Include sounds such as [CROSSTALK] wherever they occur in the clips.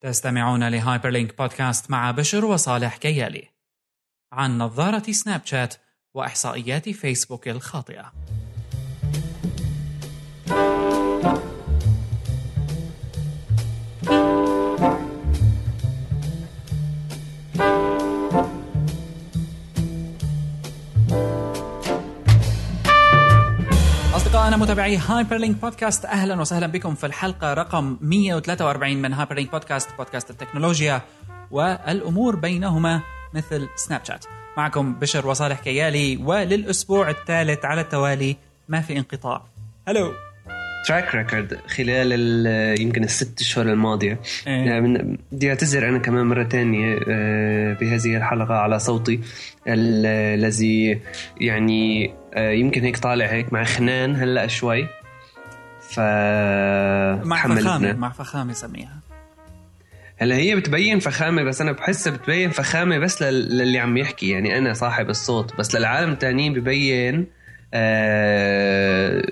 تستمعون ل Hyperlink بودكاست مع بشر وصالح كيالي. عن نظارة سناب شات وإحصائيات فيسبوك الخاطئة. متابعي Hyperlink بودكاست أهلا وسهلا بكم في الحلقة رقم 143 من Hyperlink بودكاست بودكاست التكنولوجيا والأمور بينهما مثل سناب شات معكم بشر وصالح كيالي وللأسبوع الثالث على التوالي ما في انقطاع. هلو track record خلال ال- يمكن الست اشهر الماضية. إيه. يعني بدي اعتذر أنا كمان مرة تانية آه، بهذه الحلقة على صوتي. ال- الذي يعني آه، يمكن هيك طالع هيك مع خنان هلأ شوي. ف مع فخامة لبنان. مع فخامة سميها. هلأ هي بتبين فخامة بس أنا بحسها بتبين فخامة بس لل- للي عم يحكي. يعني أنا صاحب الصوت بس للعالم التانيين ببين آه،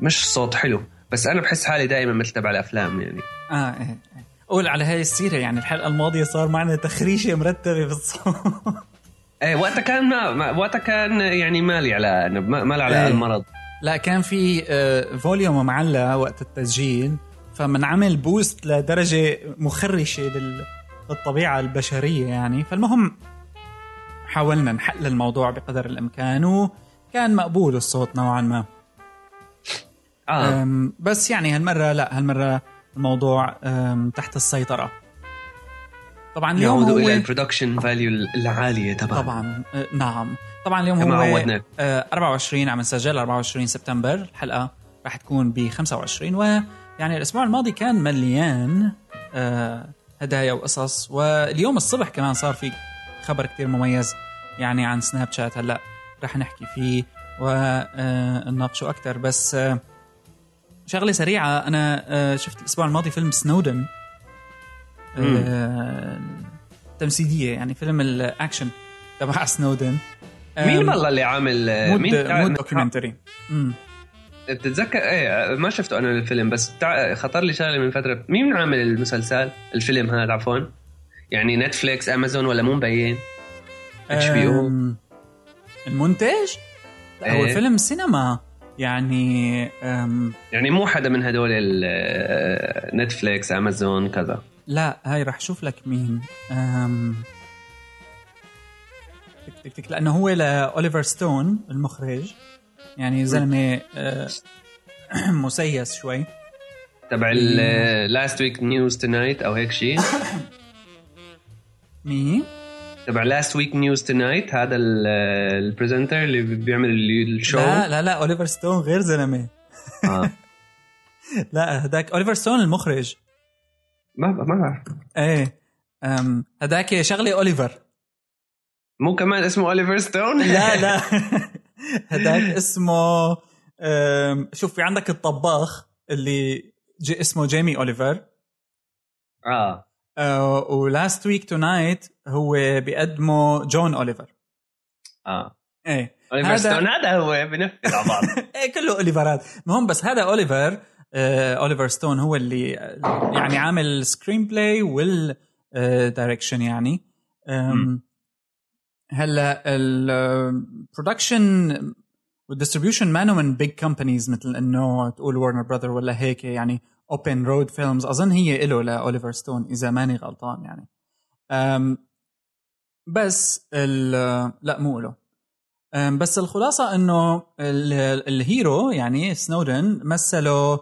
مش صوت حلو بس أنا بحس حالي دائما مثل تبع الأفلام يعني. آه إيه إيه. قول على هاي السيرة يعني الحلقة الماضية صار معنا تخريشة مرتبة بالصوت. [LAUGHS] إيه وقتها كان ما وقتها كان يعني مالي على ما- على إيه. المرض. لا كان في آه، volume معلق وقت التسجيل فمنعمل boost لدرجة مخرشة لل- للطبيعة البشرية يعني. فالمهم حاولنا نحل الموضوع بقدر الإمكان وكان مقبول الصوت نوعا ما. أم، بس يعني هالمرة لا هالمرة الموضوع تحت السيطرة. طبعا اليوم يعود هو إلى ال production value العالية طبعا طبعا أه، نعم. طبعا اليوم كما هو عودناك. أه، 24 عم نسجل 24 سبتمبر الحلقة راح تكون ب 25 ويعني الأسبوع الماضي كان مليان أه، هدايا وقصص واليوم الصبح كمان صار في خبر كتير مميز يعني عن سناب شات. هلأ رح نحكي فيه ونناقشه أكثر بس أه، شغلة سريعة. أنا أه، شفت الأسبوع الماضي فيلم سنودن أه، تمثيلية يعني فيلم الأكشن تبع سنودن مين والله اللي عامل مود مين مو documentary. بتتذكر إيه ما شفته أنا الفيلم بس. خطر لي شغلة من فترة. مين عامل المسلسل الفيلم هذا عفوا؟ يعني Netflix Amazon ولا مو مبين؟ HBO المنتج لا هو إيه. فيلم سينما. يعني يعني مو حدا من هدول ال- Netflix Amazon كذا. لا هاي رح شوف لك مين. تك تك تك لأنه هو لأوليفر ستون المخرج. يعني زلمة أه، [CLEARS THROAT] مسيس شوي. تبع Last Week News Tonight أو هيك شيء مين؟ تبع Last Week News Tonight هذا ال- ال presenter اللي بيعمل ال- ال show لا لا لا اوليفر ستون غير زلمة. آه. [LAUGHS] لا هداك اوليفر ستون المخرج. ما ما بعرف. إيه هداك شغلة اوليفر مو كمان اسمه اوليفر ستون لا [LAUGHS] لا. هداك اسمه شوف في عندك الطباخ اللي جي اسمه جيمي اوليفر آه. و Last Week Tonight هو بيقدمه جون اوليفر آه. إيه. اوليفر هذا- ستون هذا هو بنفذ على بعض. [LAUGHS] إيه كله اوليفرات المهم بس هذا اوليفر آه اوليفر ستون هو اللي يعني عامل screenplay وال direction يعني. أم، هلا ال production وال distribution مانو من big companies مثل إنه تقول Warner Brother ولا هيك يعني. Open Road Films أظن هي له لاوليفر ستون إذا ماني غلطان يعني. بس لا مو له بس الخلاصة إنه ال- ال hero يعني سنودن مثله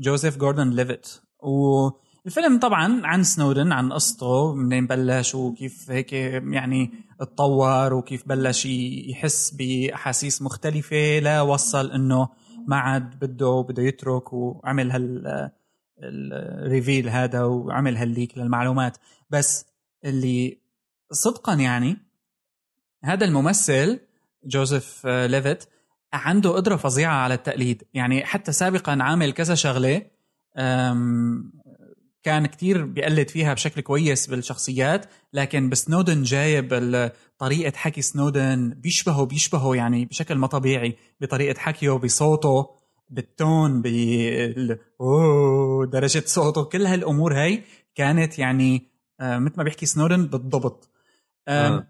جوزيف جوردن ليفيت. والفيلم طبعا عن سنودن عن قصته منين بلش وكيف هيك يعني اتطور وكيف بلش يحس بأحاسيس مختلفة لا وصل إنه ما عاد بده بده يترك وعمل هال ال reveal هذا وعمل هال leak للمعلومات. بس اللي صدقا يعني هذا الممثل جوزيف آه، ليفيت عنده قدرة فظيعة على التقليد. يعني حتى سابقا عامل كذا شغلة أم، كان كتير بيقلد فيها بشكل كويس بالشخصيات لكن بسنودن جايب طريقة حكي سنودن بيشبهه بيشبهه يعني بشكل ما طبيعي بطريقة حكيه بصوته بالتون بال درجة صوته كل هالأمور هاي كانت يعني آه مثل ما بيحكي سنودن بالضبط آه.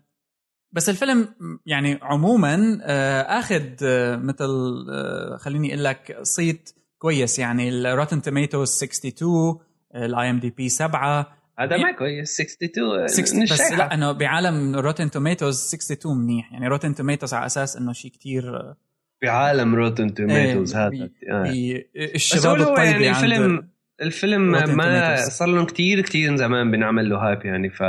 بس الفيلم يعني عموما آه آخذ آه مثل آه خليني أقول لك صيت كويس يعني ال Rotten Tomatoes 62 ال IMDb 7 هذا ما كويس 62 60 بس لا إنه بعالم Rotten Tomatoes 62 منيح. يعني Rotten Tomatoes على أساس إنه شيء كثير بعالم Rotten Tomatoes إيه هذا. آه. الشباب الطيب يعني الفيلم الفيلم ما صار لهم كثير كثير زمان بنعمل له hype يعني ف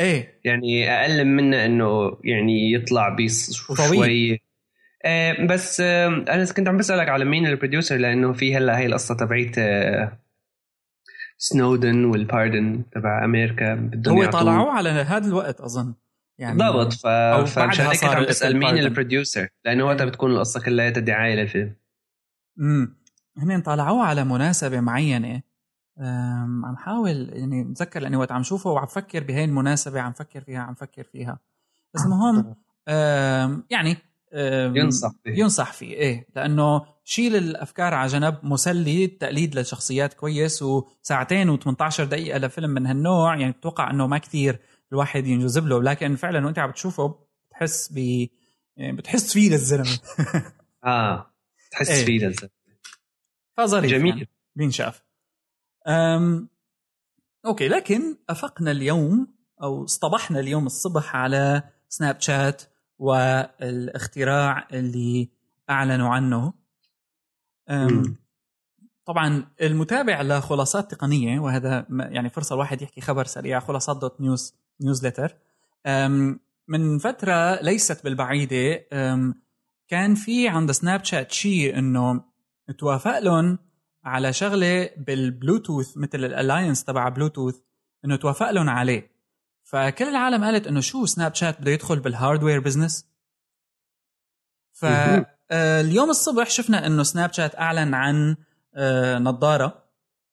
إيه. يعني أقل منا إنه يعني يطلع بيس شوي. آه بس آه أنا كنت عم بسألك على مين ال producer لأنه في هلا هي القصة تبعيت آه سنودن وال pardon تبع أمريكا بدهم هو طلعوه على هذا الوقت أظن. يعني بالضبط ف... فمشان هيك كنت عم بسال مين البروديوسر لأنه وقتها إيه. بتكون القصة كلها دعايه للفيلم امم هن طلعوه على مناسبة معينة. عم حاول يعني بتذكر لأني وقت عم شوفه وعم فكر بهي المناسبة عم فكر فيها عم فكر فيها. بس المهم يعني ينصح فيه. ينصح فيه إيه. لأنه شيل الأفكار على جنب مسلي التقليد للشخصيات كويس وساعتين و18 دقيقة لفيلم من هالنوع يعني بتوقع إنه ما كثير الواحد ينجذب له. لكن فعلا وأنت عم بتشوفه بتحس ب يعني بتحس فيه للزلمة. [LAUGHS] [LAUGHS] آه تحس إيه. فيه للزلمة. فظريف جميل. يعني بينشاف. أم... أوكي لكن أفقنا اليوم أو اصطبحنا اليوم الصبح على Snapchat والاختراع اللي أعلنوا عنه. طبعا المتابع لخلاصات تقنية وهذا يعني فرصة الواحد يحكي خبر سريع خلاصات dot news newsletter. من فترة ليست بالبعيدة كان في عند Snapchat شيء إنه توافق لهم على شغلة بالبلوتوث مثل ال alliance تبع بلوتوث إنه توافق لهم عليه. فكل العالم قالت إنه شو Snapchat بده يدخل بال hardware business فاليوم الصبح شفنا إنه Snapchat أعلن عن آه، نظارة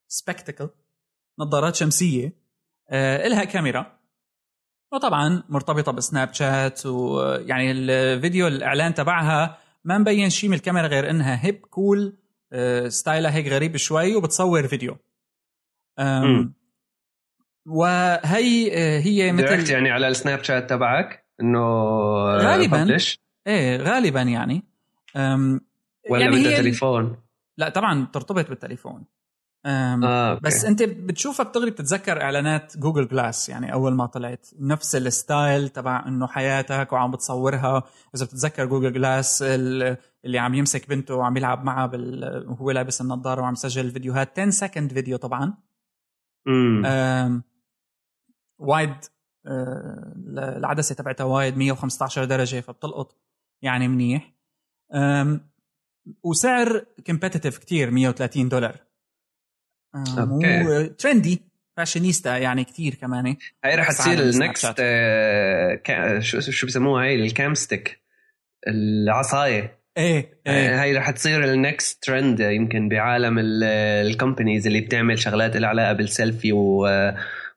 spectacle نظارات شمسية آه، إلها كاميرا. وطبعا مرتبطة ب Snapchat ويعني الفيديو الإعلان تبعها ما مبين شيء من الكاميرا غير إنها hip cool style ها هيك غريب شوي وبتصور فيديو. وهي آه، هي مثل يعني على ال Snapchat تبعك إنه غالبا. إيه غالبا يعني. ولا يعني بدها تليفون لا طبعا ترتبط بالتليفون. آه، بس أنت بتشوفها بتغري بتتذكر إعلانات جوجل جلاس يعني أول ما طلعت. نفس ال style تبع إنه حياتك وعم بتصورها. إذا بتتذكر جوجل جلاس اللي عم يمسك بنته وعم يلعب معها بال... وهو لابس النظارة وعم يسجل الفيديوهات 10 second video طبعا. امم wide آه العدسة تبعتها wide 115 درجة فبتلقط يعني منيح. وسعر competitive كتير 130 دولار. okay. trendy fashionista يعني كثير كمان. هاي رح تصير ال next آه شو شو بسموها هاي؟ ال cam stick العصاية. إيه إيه. هاي رح تصير ال next trend يمكن بعالم ال companies اللي بتعمل شغلات لها علاقة بالسيلفي و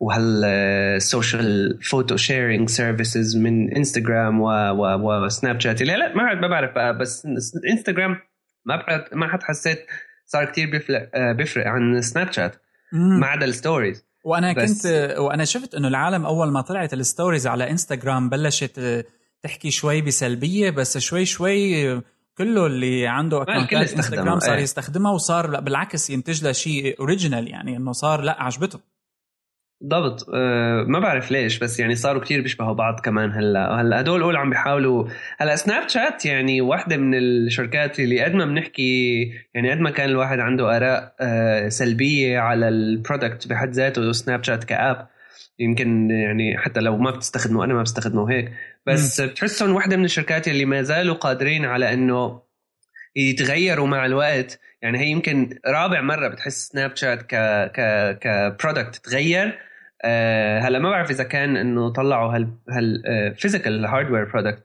وهال social photo sharing services من انستغرام وسناب شات لا لا ما بعرف بقى بس انستغرام ما ما حد حسيت صار كتير بيفرق آه، بيفرق عن سناب شات ما عدا ال stories وأنا كنت وأنا شفت إنه العالم أول ما طلعت ال stories على انستغرام بلشت آه، تحكي شوي بسلبية بس شوي شوي كله اللي عنده account ات انستغرام صار إيه. يستخدمها وصار بالعكس ينتج له شيء original يعني إنه صار لا عجبته. بالضبط. أه ما بعرف ليش بس يعني صاروا كتير بيشبهوا بعض كمان هلا. هلا هدول أول عم بيحاولوا. هلا سناب شات يعني واحدة من الشركات اللي قد ما بنحكي يعني قد ما كان الواحد عنده آراء أه سلبية على ال product بحد ذاته سناب شات ك app. يمكن يعني حتى لو ما بتستخدمه أنا ما بستخدمه هيك. بس بتحسهم واحدة من الشركات اللي ما زالوا قادرين على إنه يتغيروا مع الوقت. يعني هي يمكن رابع مرة بتحس سناب شات ك ك ك product تغير أه هلا ما بعرف إذا كان إنه طلعوا هال هال physical hardware product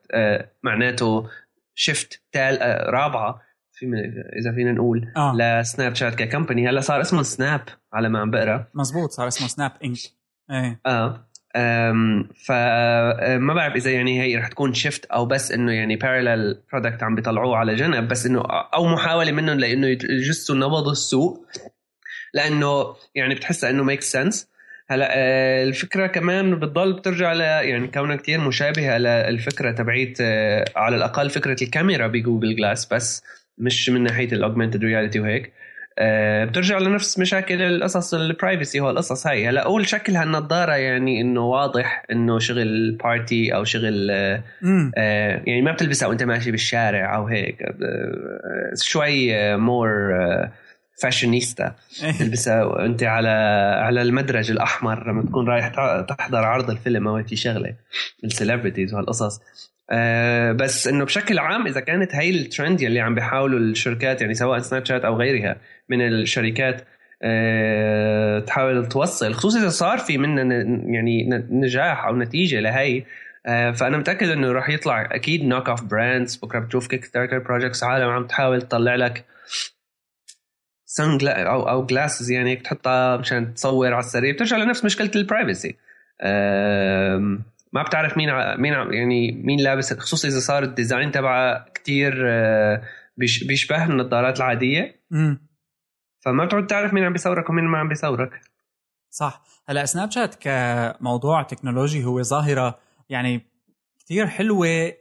معناته shift تال أه رابعة في إذا فينا نقول آه. لسناب شات ك company. هلا صار اسمه سناب على ما عم بقرأ. مزبوط صار اسمه سناب انك إيه. آه. فما بعرف إذا يعني هي رح تكون shift أو بس إنه يعني parallel product عم بيطلعوه على جنب بس إنه أو محاولة منهم لإنه يجسوا نبض السوق لإنه يعني بتحسها إنه make sense هلا آه، الفكرة كمان بتضل بترجع ل يعني كونها كتير مشابهة للفكرة تبعيت آه، على الأقل فكرة الكاميرا بجوجل جلاس بس مش من ناحية ال augmented reality وهيك. آه، بترجع لنفس مشاكل القصص ال privacy هو القصص هاي. هلا أول شكل هالنظارة يعني إنه واضح إنه شغل party أو شغل آه يعني ما بتلبسها وأنت ماشي بالشارع أو هيك. شوي more إيه. تلبسها وانت على على المدرج الأحمر لما تكون رايح تحضر عرض الفيلم أو هيك شغلة ال celebrities وهالقصص أه بس إنه بشكل عام إذا كانت هي الترند يلي عم بيحاولوا الشركات يعني سواء سناب شات أو غيرها من الشركات أه تحاول توصل خصوصا إذا صار في منا يعني نجاح أو نتيجة لهي أه فأنا متأكد إنه راح يطلع أكيد knock off brands بكرة بتشوف Kickstarter projects عالم عم تحاول تطلع لك sun أو أو glasses يعني هيك تحطها مشان تصور على السريع. بترجع لنفس مشكلة ال privacy ما بتعرف مين مين يعني مين لابس خصوصا إذا صار ال design تبعها كثير آه، بيشبه النظارات العادية. امم فما بتعرف تعرف مين عم بيصورك ومين ما عم بيصورك. صح. هلا سناب شات كموضوع تكنولوجي هو ظاهرة يعني كثير حلوة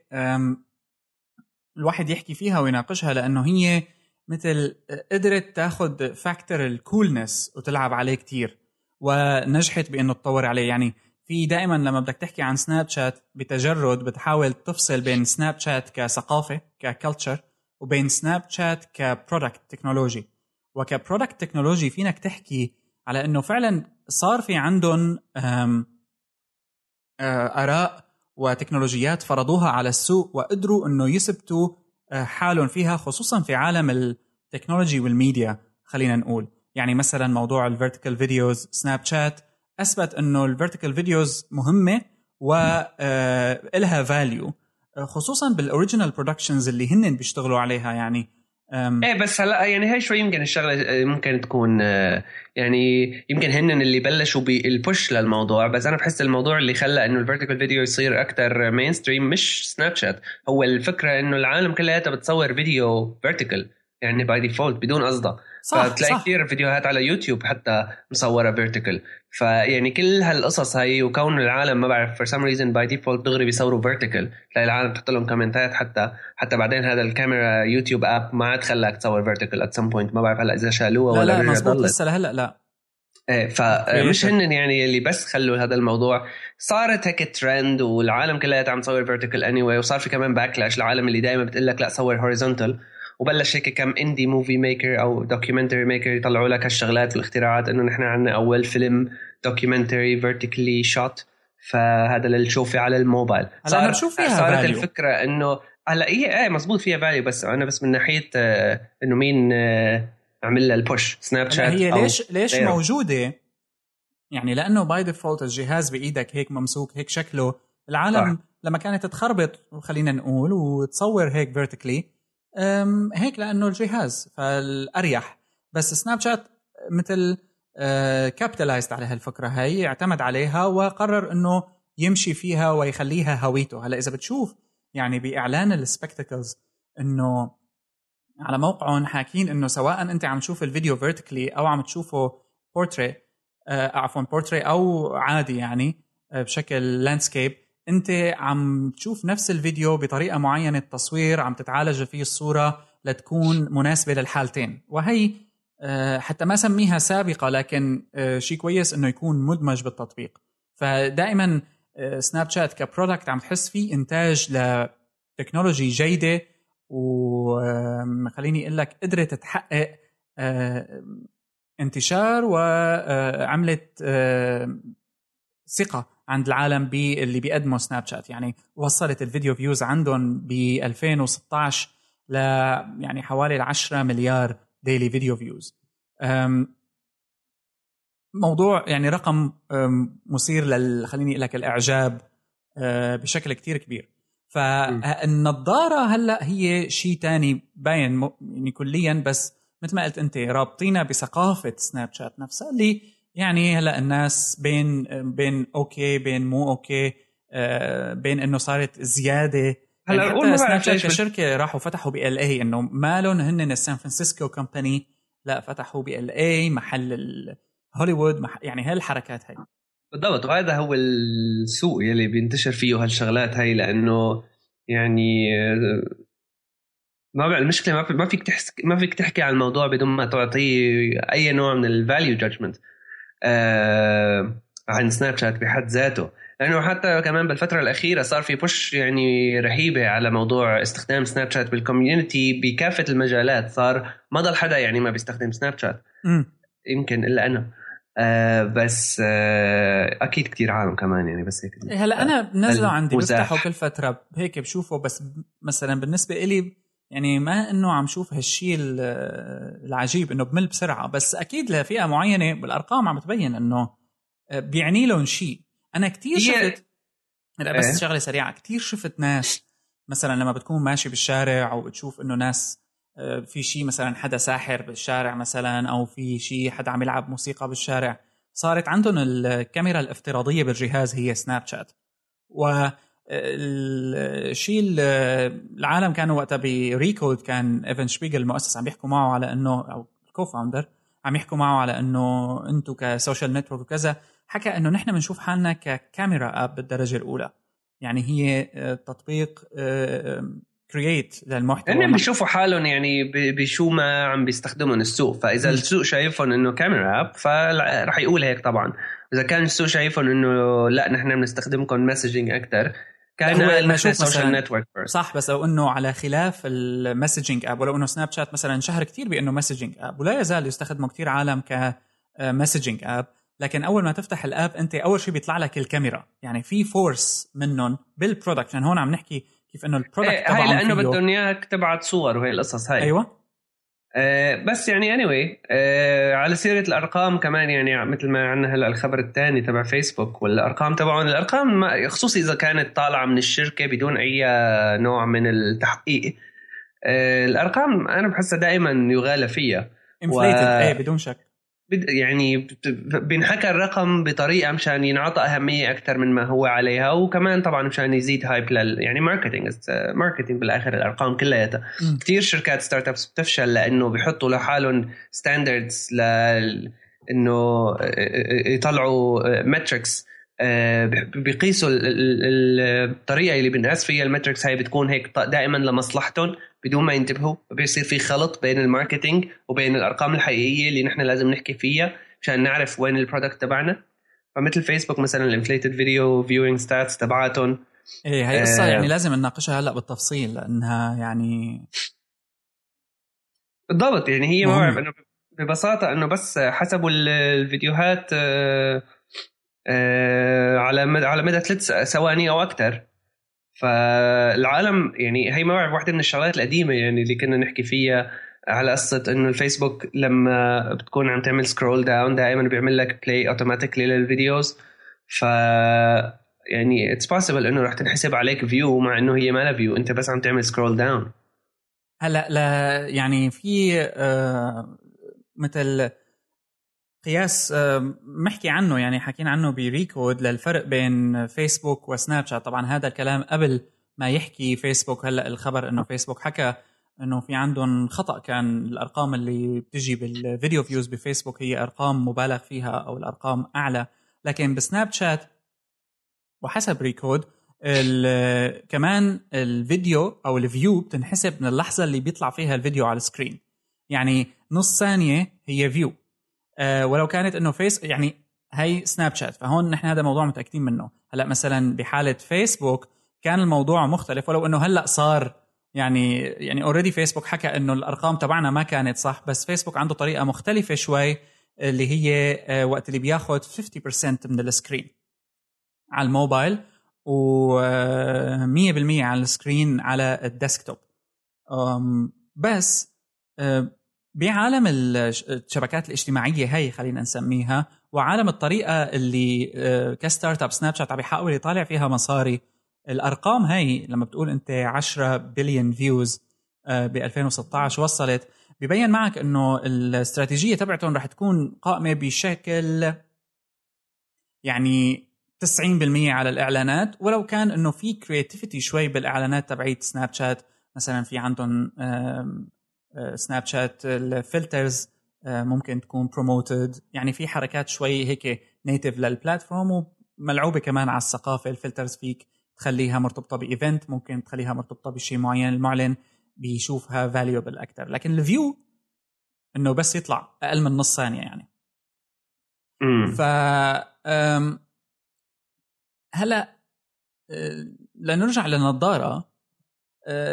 الواحد يحكي فيها ويناقشها لأنه هي مثل قدرت تاخذ factor ال coolness وتلعب عليه كتير ونجحت بإنه تطور عليه. يعني في دائما لما بدك تحكي عن سناب شات بتجرد بتحاول تفصل بين سناب شات كثقافة ك culture وبين سناب شات ك product تكنولوجي وك product تكنولوجي فينك تحكي على إنه فعلا صار في عندهم آه، آراء وتكنولوجيات فرضوها على السوق وقدروا إنه يثبتوا آه، حالهم فيها خصوصا في عالم التكنولوجي والميديا خلينا نقول. يعني مثلا موضوع ال vertical videos سناب شات أثبت إنه ال vertical videos مهمة والها value خصوصا بال original productions اللي هن بيشتغلوا عليها. يعني إيه بس هلا يعني هي شوي يمكن الشغلة ممكن تكون آه، يعني يمكن هن اللي بلشوا بال push للموضوع بس أنا بحس الموضوع اللي خلى إنه ال vertical video يصير أكثر mainstream مش سناب شات هو الفكرة إنه العالم كلياتها بتصور فيديو vertical يعني by default بدون قصدها. صح فتلاقي صح. كثير فيديوهات على يوتيوب حتى مصورة vertical فيعني كل هالقصص هي وكون العالم ما بعرف for some reason by default دغري بيصوروا vertical تلاقي العالم تحط لهم comment ات حتى حتى بعدين هذا الكاميرا يوتيوب app ما عاد خلاك تصور vertical at some point ما بعرف هلأ إذا شالوها ولا لا مزبوط لسه لهلأ لا. إيه فمش هن يعني اللي بس خلوا هذا الموضوع. صارت هيك ترند والعالم كلها عم تصور vertical any anyway وصار في كمان backlash العالم اللي دائما بتقول لك لا صور horizontal وبلش هيك كم indie movie maker أو documentary maker يطلعوا لك هالشغلات والاختراعات إنه نحن عندنا أول فيلم documentary vertically shot فهذا للشوفي على الموبايل صار بشوف فيها صارت value. الفكرة انه هلا هي إيه مزبوط فيها value بس أنا بس من ناحية آه، إنه مين آه، عمل لها ال push سناب شات هي ليش ليش غيره. موجودة يعني لأنه by default الجهاز بإيدك هيك ممسوك هيك شكله العالم صح. لما كانت تخربط خلينا نقول وتصور هيك vertically هيك لأنه الجهاز فالأريح. بس سناب شات مثل capitalized على هالفكرة هي اعتمد عليها وقرر إنه يمشي فيها ويخليها هويته. هلأ إذا بتشوف يعني بإعلان ال Spectacles إنه على موقعهم حاكين إنه سواء أنت عم تشوف الفيديو vertically أو عم تشوفه بورتري آه عفوا بورتري أو عادي يعني آه بشكل landscape انت عم تشوف نفس الفيديو بطريقة معينة التصوير عم تتعالج فيه الصورة لتكون مناسبة للحالتين. وهي آه، حتى ما سميها سابقة لكن آه، شيء كويس إنه يكون مدمج بالتطبيق. فدائما سناب شات ك product عم تحس فيه إنتاج ل technology جيدة وخليني أقول لك قدرت تحقق آه، انتشار وعملت ثقة. عند العالم باللي بيقدموا سناب شات يعني وصلت ال video views عندهم ب 2016 ل يعني حوالي 10 مليار daily video views موضوع يعني رقم مثير لل خليني أقول لك الإعجاب أه، بشكل كتير كبير. فالنظاره هلأ هي شيء تاني باين يعني كليا بس مثل ما قلت أنت رابطينا بثقافة سناب شات نفسها اللي يعني هلا الناس بين بين okay بين مو okay آه، بين إنه صارت زيادة. هلا يعني حتى سناب شات كشركة راحوا فتحوا بال LA إنه مالهم هن ال San Francisco company لا فتحوا بال LA محل هوليوود مح... يعني هالحركات هاي. بالضبط وهذا هو السوق يلي بينتشر فيه هالشغلات هاي لأنه يعني ما بعرف المشكلة ما, في ما فيك تحس ما فيك تحكي عن الموضوع بدون ما تعطيه أي نوع من ال value judgment آه عن سناب شات بحد ذاته. لأنه حتى كمان بالفترة الأخيرة صار في push يعني رهيبة على موضوع استخدام سناب شات بال community بكافة المجالات. صار ما ضل حدا يعني ما بيستخدم سناب شات يمكن إلا أنا. آه بس آه أكيد كثير عالم كمان يعني بس هيك. هلا أنا بنزله عندي بفتحه كل فترة هيك بشوفه. بس مثلا بالنسبة إلي يعني ما إنه عم شوف هالشيء العجيب إنه بمل بسرعة بس أكيد لفئة معينة بالأرقام عم تبين إنه آه، بيعني لهم شيء أنا كثير شفت هلا بس إيه؟ شغلة سريعة. كثير شفت ناس مثلا لما بتكون ماشي بالشارع وبتشوف إنه ناس آه، في شيء مثلا حدا ساحر بالشارع مثلا أو في شيء حدا عم يلعب موسيقى بالشارع صارت عندهم الكاميرا الافتراضية بالجهاز هي سناب شات و الشيء العالم كانوا وقتها ب Recode كان إيفن شبيجل المؤسس عم يحكوا معه على إنه أو ال co-founder عم يحكوا معه على إنه أنتم ك social network وكذا حكى إنه نحن بنشوف حالنا ككاميرا app بالدرجة الأولى. يعني هي آه، تطبيق create آه، للمحتوى. هن بيشوفوا حالهم يعني بشو ما عم بيستخدمون السوق. فإذا السوق شايفهم إنه كاميرا app فرح يقول هيك طبعا. إذا كان السوق شايفهم إنه لا نحن بنستخدمكم messaging أكثر كان social network صح بس لو أنه على خلاف ال messaging app ولو أنه سناب شات مثلا شهر كثير بأنه messaging app ولا يزال يستخدمه كثير عالم ك messaging app لكن أول ما تفتح ال app أنت أول شيء بيطلع لك الكاميرا. يعني في force منهم بال product عشان هون عم نحكي كيف إنه ال product إيه هاي لأنه بدهم إياك تبعت صور وهي القصص هاي. أيوه. آه بس يعني anyway آه على سيرة الأرقام كمان يعني مثل ما عندنا هلا الخبر الثاني تبع فيسبوك والأرقام تبعهم. الأرقام خصوصي إذا كانت طالعة من الشركة بدون أي نوع من التحقيق. آه الأرقام أنا بحسها دائما يغالى فيها. و... إيه بدون شك. يعني بينحكى الرقم بطريقة مشان ينعطى أهمية أكثر من ما هو عليها وكمان طبعا مشان يزيد hype لل يعني marketing marketing بالآخر الأرقام كلياتها. كثير شركات startups بتفشل لأنه بيحطوا لحالهم standards ل إنه يطلعوا metrics آه، بيقيسوا الطريقة اللي بنقاس فيها ال metrics هاي بتكون هيك دائما لمصلحتهم. بدون ما ينتبهوا بيصير في خلط بين ال marketing وبين الأرقام الحقيقية اللي نحن لازم نحكي فيها عشان نعرف وين ال product تبعنا. فمثل فيسبوك مثلا ال inflated video viewing stats تبعاتهم. إيه هي قصة آه يعني لازم نناقشها هلأ بالتفصيل لأنها يعني بالضبط يعني هي ما بعرف إنه ببساطة إنه بس حسبوا الفيديوهات آه آه على مدى على مدى ثلاث ثواني أو أكثر فالعالم يعني هي ما بعرف واحدة من الشغلات القديمة يعني اللي كنا نحكي فيها على قصة إنه الفيسبوك لما بتكون عم تعمل scroll down دائما بيعمل لك play automatically لل videos. ف يعني it's possible إنه رح تنحسب عليك view مع إنه هي ما لها view أنت بس عم تعمل scroll down هلأ لا يعني في آه مثل قياس محكي عنه يعني حكينا عنه ب Recode للفرق بين فيسبوك وسناب شات. طبعا هذا الكلام قبل ما يحكي فيسبوك. هلأ الخبر إنه فيسبوك حكى إنه في عندهم خطأ. كان الأرقام اللي بتجي بال video views بفيسبوك هي أرقام مبالغ فيها أو الأرقام أعلى. لكن بسناب شات وحسب Recode كمان الفيديو أو ال view بتنحسب من اللحظة اللي بيطلع فيها الفيديو على ال screen. يعني نص ثانية هي view. ولو كانت إنه فيس يعني هي سناب شات فهون نحن هذا موضوع متأكدين منه. هلأ مثلا بحالة فيسبوك كان الموضوع مختلف ولو إنه هلأ صار يعني يعني already فيسبوك حكى إنه الأرقام تبعنا ما كانت صح بس فيسبوك عنده طريقة مختلفة شوي اللي هي آه، وقت اللي بياخذ 50% من ال screen على الموبايل و100% آه، على ال screen على ال desktop. بس بعالم الشبكات الاجتماعية هي خلينا نسميها وعالم الطريقة اللي آه، ك startup سناب شات عم يحاول يطالع فيها مصاري. الأرقام هي لما بتقول أنت 10 billion views ب 2016 وصلت. ببين معك إنه الاستراتيجية تبعتهم رح تكون قائمة بشكل يعني 90% على الإعلانات. ولو كان إنه في creativity شوي بالإعلانات تبعيت سناب شات مثلا في عندهم سناب شات ال filters ممكن تكون promoted يعني في حركات شوي هيك native لل platform وملعوبة كمان على الثقافة. ال filters فيك تخليها مرتبطة ب event ممكن تخليها مرتبطة بشيء معين المعلن بيشوفها valuable أكثر لكن ال view إنه بس يطلع أقل من نص ثانية يعني. ف هلأ أه، لنرجع للنظارة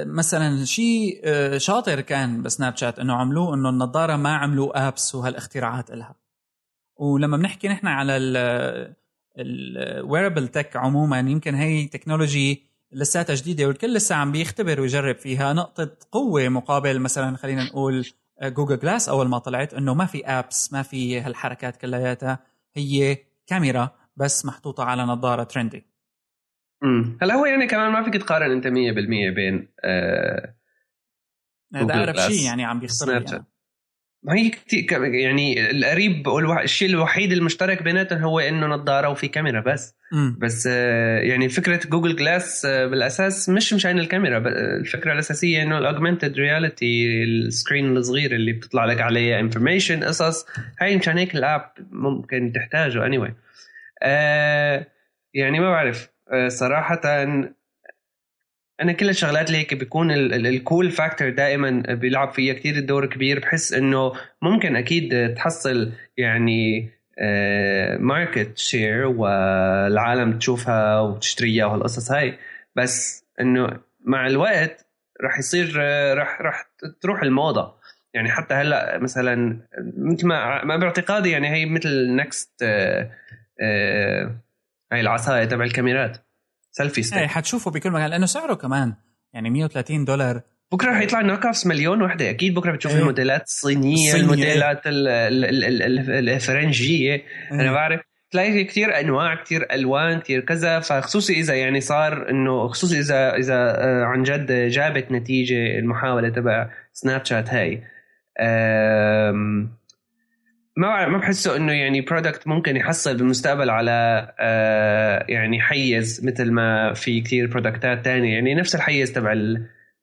مثلا شيء أه، شاطر كان بسناب شات إنه عملوه إنه النظارة ما عملوا apps وهالاختراعات إلها. ولما بنحكي نحن على ال wearable tech عموما يمكن هي technology لساتها جديدة والكل لسه عم بيختبر ويجرب فيها نقطة قوة مقابل مثلا خلينا نقول جوجل جلاس أول ما طلعت إنه ما في apps ما في هالحركات كلياتها هي كاميرا بس محطوطة على نظارة trendy امم هلا هو يعني كمان ما فيك تقارن انت 100% بين آه هذا أقرب شيء يعني عم بيختار ما هي كثير يعني القريب الشيء الوحيد المشترك بيناتهم هو إنه نظارة وفي كاميرا بس. م. بس آه، يعني فكرة جوجل جلاس آه، بالأساس مش مشان الكاميرا الفكرة الأساسية إنه ال augmented reality ال screen الصغير اللي بتطلع لك عليه information قصص هاي مشان هيك ال app ممكن تحتاجه اني anyway. آه يعني ما بعرف. صراحة أنا كل الشغلات اللي هيك بيكون ال cool factor دائما بيلعب فيها كثير الدور كبير بحس إنه ممكن أكيد تحصل يعني market آه، share والعالم تشوفها وتشتريها وهالقصص هاي. بس إنه مع الوقت رح يصير رح رح تروح الموضة. يعني حتى هلأ مثلا مثل ما باعتقادي يعني هي مثل next آه، آه، هاي العصايه تبع الكاميرات. selfie stick. إيه حتشوفه بكل مكان لأنه سعره كمان يعني 130 دولار. بكرة رح يطلع knock-offs مليون وحدة. أكيد بكرة بتشوف إيه. الموديلات الصينية الموديلات الفرنجية. إيه. أنا بعرف تلاقي كثير أنواع كثير ألوان كثير كذا. فخصوصي إذا يعني صار إنه خصوصي إذا إذا آه، عن جد جابت نتيجة المحاولة تبع سناب شات هاي ما ما بحسه إنه يعني product ممكن يحصل بالمستقبل على آه يعني حيز مثل ما في كثير productات تانية. يعني نفس الحيز تبع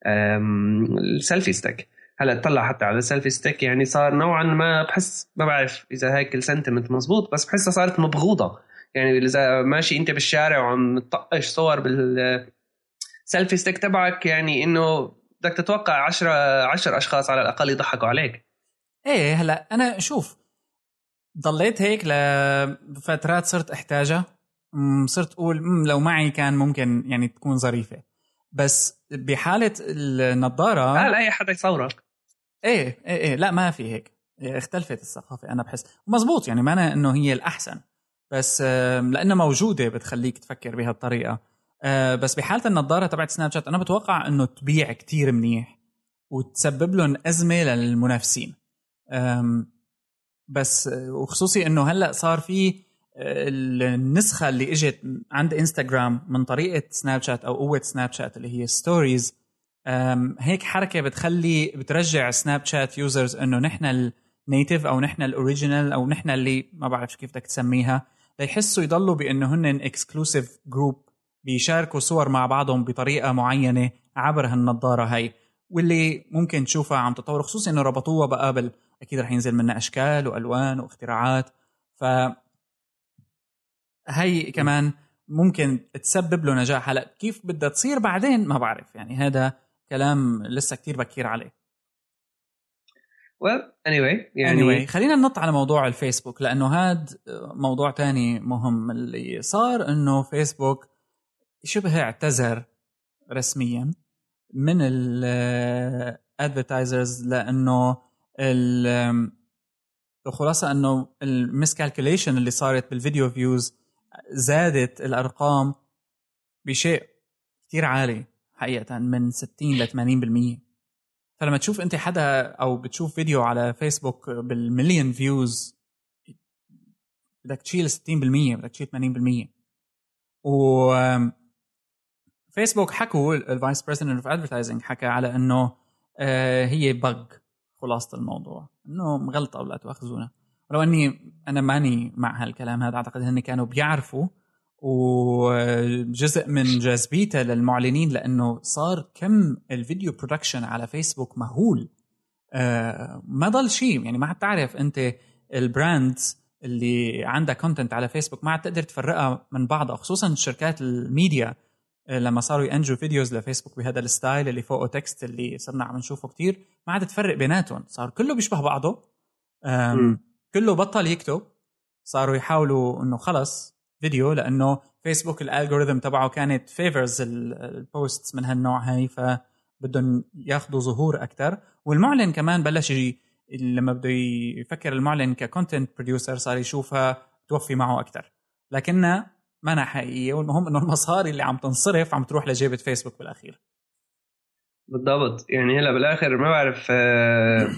ال selfie stick هلا تطلع حتى على ال selfie stick يعني صار نوعا ما بحس ما بعرف إذا هيك ال sentiment مزبوط بس بحسها صارت مبغوضة. يعني إذا ماشي أنت بالشارع وعم تطقش صور بال selfie stick تبعك يعني إنه بدك تتوقع 10 10 أشخاص على الأقل يضحكوا عليك. إيه هلا أنا شوف ضليت هيك لفترات صرت أحتاجها. صرت أقول لو معي كان ممكن يعني تكون ظريفة. بس بحالة النظارة لا لا أي حدا يصورك. إيه إيه إيه لا ما في هيك. اختلفت الثقافة أنا بحس. مزبوط يعني معنى إنه هي الأحسن. بس لأنها موجودة بتخليك تفكر بهالطريقة. آه، بس بحالة النظارة تبعت سناب شات أنا بتوقع إنه تبيع كتير منيح وتسبب لهم أزمة للمنافسين. بس وخصوصي إنه هلأ صار في النسخة اللي إجت عند انستغرام من طريقة سناب شات أو قوة سناب شات اللي هي stories هيك حركة بتخلي بترجع سناب شات users إنه نحن ال native أو نحن ال original أو نحن اللي ما بعرف كيف بدك تسميها ليحسوا يضلوا بإنه هن exclusive group بيشاركوا صور مع بعضهم بطريقة معينة عبر هالنظارة هاي واللي ممكن تشوفها عم تطور خصوصي إنه ربطوها بقى أكيد رح ينزل منها أشكال وألوان واختراعات. ف هي كمان ممكن تسبب له نجاح. هلا كيف بدها تصير بعدين ما بعرف يعني هذا كلام لسه كتير بكير عليه. Well anyway يعني anyway خلينا ننط على موضوع الفيسبوك لأنه هذا موضوع تاني مهم. اللي صار إنه فيسبوك شبه اعتذر رسميا من ال advertisers لأنه الخلاصة إنه ال miscalculation اللي صارت بال video views زادت الأرقام بشيء كثير عالي حقيقة من 60 ل 80% فلما تشوف أنت حدا أو بتشوف فيديو على فيسبوك بالمليون views بدك تشيل 60% بدك تشيل 80% و فيسبوك حكوا ال vice president of advertising حكى على إنه آه، هي بق خلاصة الموضوع انه غلطه ولا تاخذونا ولو إني أنا ماني مع هالكلام هذا أعتقد هن كانوا بيعرفوا وجزء من جاذبيته للمعلنين لأنه صار كم ال video production على فيسبوك مهول. آه، ما ضل شيء يعني ما عاد تعرف أنت ال brands اللي عندها content على فيسبوك ما عاد تقدر تفرقها من بعضها خصوصا شركات الميديا. لما صاروا ينتجوا videos لفيسبوك بهذا ال style اللي فوقه text اللي صرنا عم نشوفه كتير ما عاد تفرق بيناتهم. صار كله بيشبه بعضه. كله بطل يكتب. صاروا يحاولوا إنه خلص فيديو لأنه فيسبوك ال algorithm تبعه كانت favors ال posts من هالنوع هاي فبدهم ياخذوا ظهور أكثر والمعلن كمان بلش يجي لما بده يفكر المعلن ك content producer صار يشوفها توفي معه أكثر لكنها ما حقيقية والمهم إنه المصاري اللي عم تنصرف عم تروح لجيبة فيسبوك بالأخير. بالضبط. يعني هلأ بالآخر ما بعرف آه،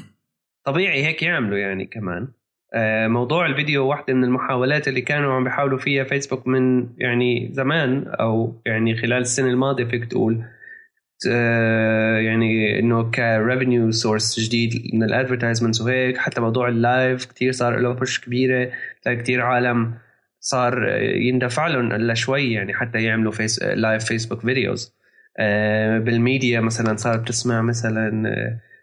طبيعي هيك يعملوا يعني كمان. آه، موضوع الفيديو واحدة من المحاولات اللي كانوا عم بيحاولوا فيها فيسبوك من يعني زمان أو يعني خلال السنة الماضية فيك تقول آه، يعني إنه ك revenue source جديد من ال advertisements وهيك. حتى موضوع ال live كثير صار له push كبيرة كثير عالم صار يندفع لهم لشوي يعني حتى يعملوا فيس live فيسبوك videos بالميديا مثلا صارت تسمع مثلا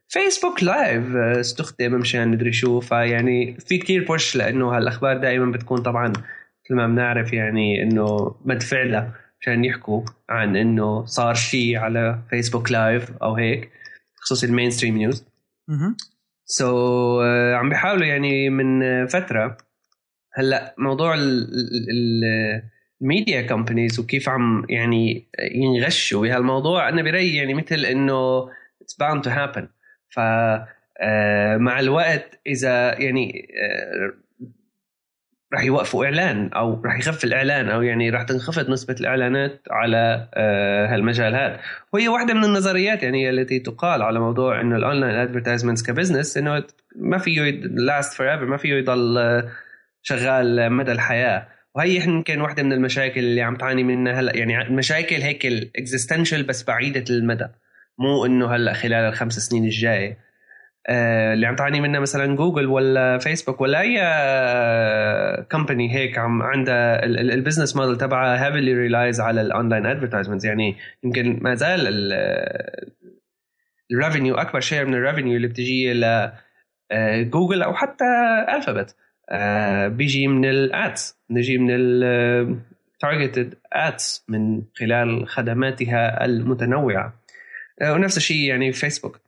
فيسبوك live استخدم مشان ندري شو. فيعني في كثير push لأنه هالأخبار دائما بتكون طبعا مثل ما بنعرف يعني إنه مدفوع لها عشان يحكوا عن إنه صار شيء على فيسبوك live أو هيك خصوصي ال mainstream news so عم بيحاولوا يعني من فترة هلا موضوع ال media companies وكيف عم يعني ينغشوا بهالموضوع أنا برأيي يعني مثل إنه it's bound to happen ف آه، مع الوقت إذا يعني آه، راح يوقفوا إعلان أو راح يخف الإعلان أو يعني راح تنخفض نسبة الإعلانات على آه، هالمجال هذا. وهي واحدة من النظريات يعني التي تقال على موضوع إنه ال online advertisements ك business إنه ما فيه last forever ما فيه يضل شغال مدى الحياة. وهي يمكن واحدة من المشاكل اللي عم تعاني منها هلا. يعني مشاكل هيك ال existential بس بعيدة المدى. مو إنه هلا خلال الخمس سنين الجاية. آه اللي عم تعاني منها مثلا جوجل ولا فيسبوك ولا أي company آه هيك عم عندها ال business model تبعها heavily relies على ال online advertisement يعني يمكن ما زال ال revenue أكبر share من ال revenue اللي بتجي ل جوجل أو حتى الفابت آه بيجي من ال ads بيجي من ال targeted ads من خلال خدماتها المتنوعة. آه ونفس الشيء يعني فيسبوك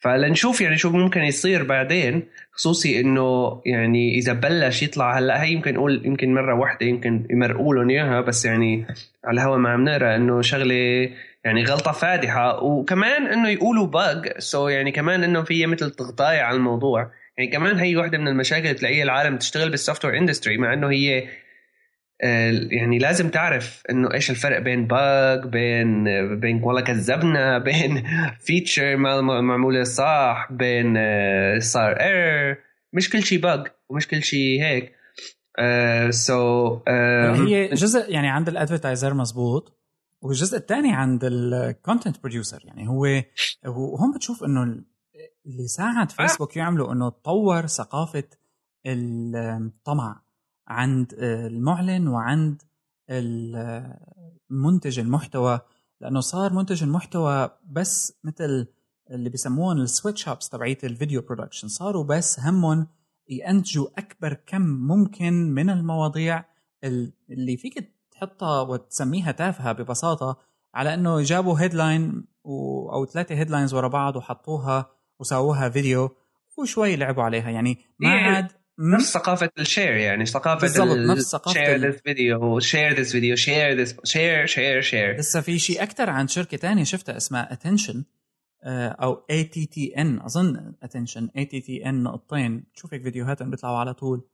فلنشوف يعني شو ممكن يصير بعدين. خصوصي إنه يعني إذا بلش يطلع هلأ هي يمكن نقول يمكن مرة واحدة يمكن يمرقوا لهم إياها بس يعني على الهواء ما عم نقرأ إنه شغلة يعني غلطة فادحة. وكمان إنه يقولوا bug so يعني كمان إنه في مثل تغطاية على الموضوع. يعني كمان هي واحدة من المشاكل اللي تلاقيها العالم تشتغل بال software industry مع إنه هي آه، يعني لازم تعرف إنه إيش الفرق بين bug بين بين والله كذبنا [LAUGHS] بين feature معمولة صح بين آه، صار error مش كل شيء bug ومش كل شيء هيك. so uh, so, uh, هي جزء يعني عند ال advertiser مزبوط والجزء الثاني عند ال content producer يعني هو وهم بتشوف إنه اللي ساعد فيسبوك يعملوا إنه تطور ثقافة الطمع عند المعلن وعند منتج المحتوى لأنه صار منتج المحتوى بس مثل اللي بيسموهم ال sweatshops تبعيت ال video production صاروا بس همهم ينتجوا أكبر كم ممكن من المواضيع اللي فيك تحطها وتسميها تافهة ببساطة على إنه جابوا headline أو ثلاثة headlines ورا بعض وحطوها وسووها فيديو وشوي لعبوا عليها. يعني ما عاد نفس ثقافة ال share يعني ثقافة بالضبط نفس ثقافة share this video share this video share this share share share لسه في شيء أكثر عن شركة ثانية شفتها اسمها ATTN آه، أو A T T N أظن attention A T T N نقطتين. تشوف هيك فيديوهاتهم بيطلعوا على طول.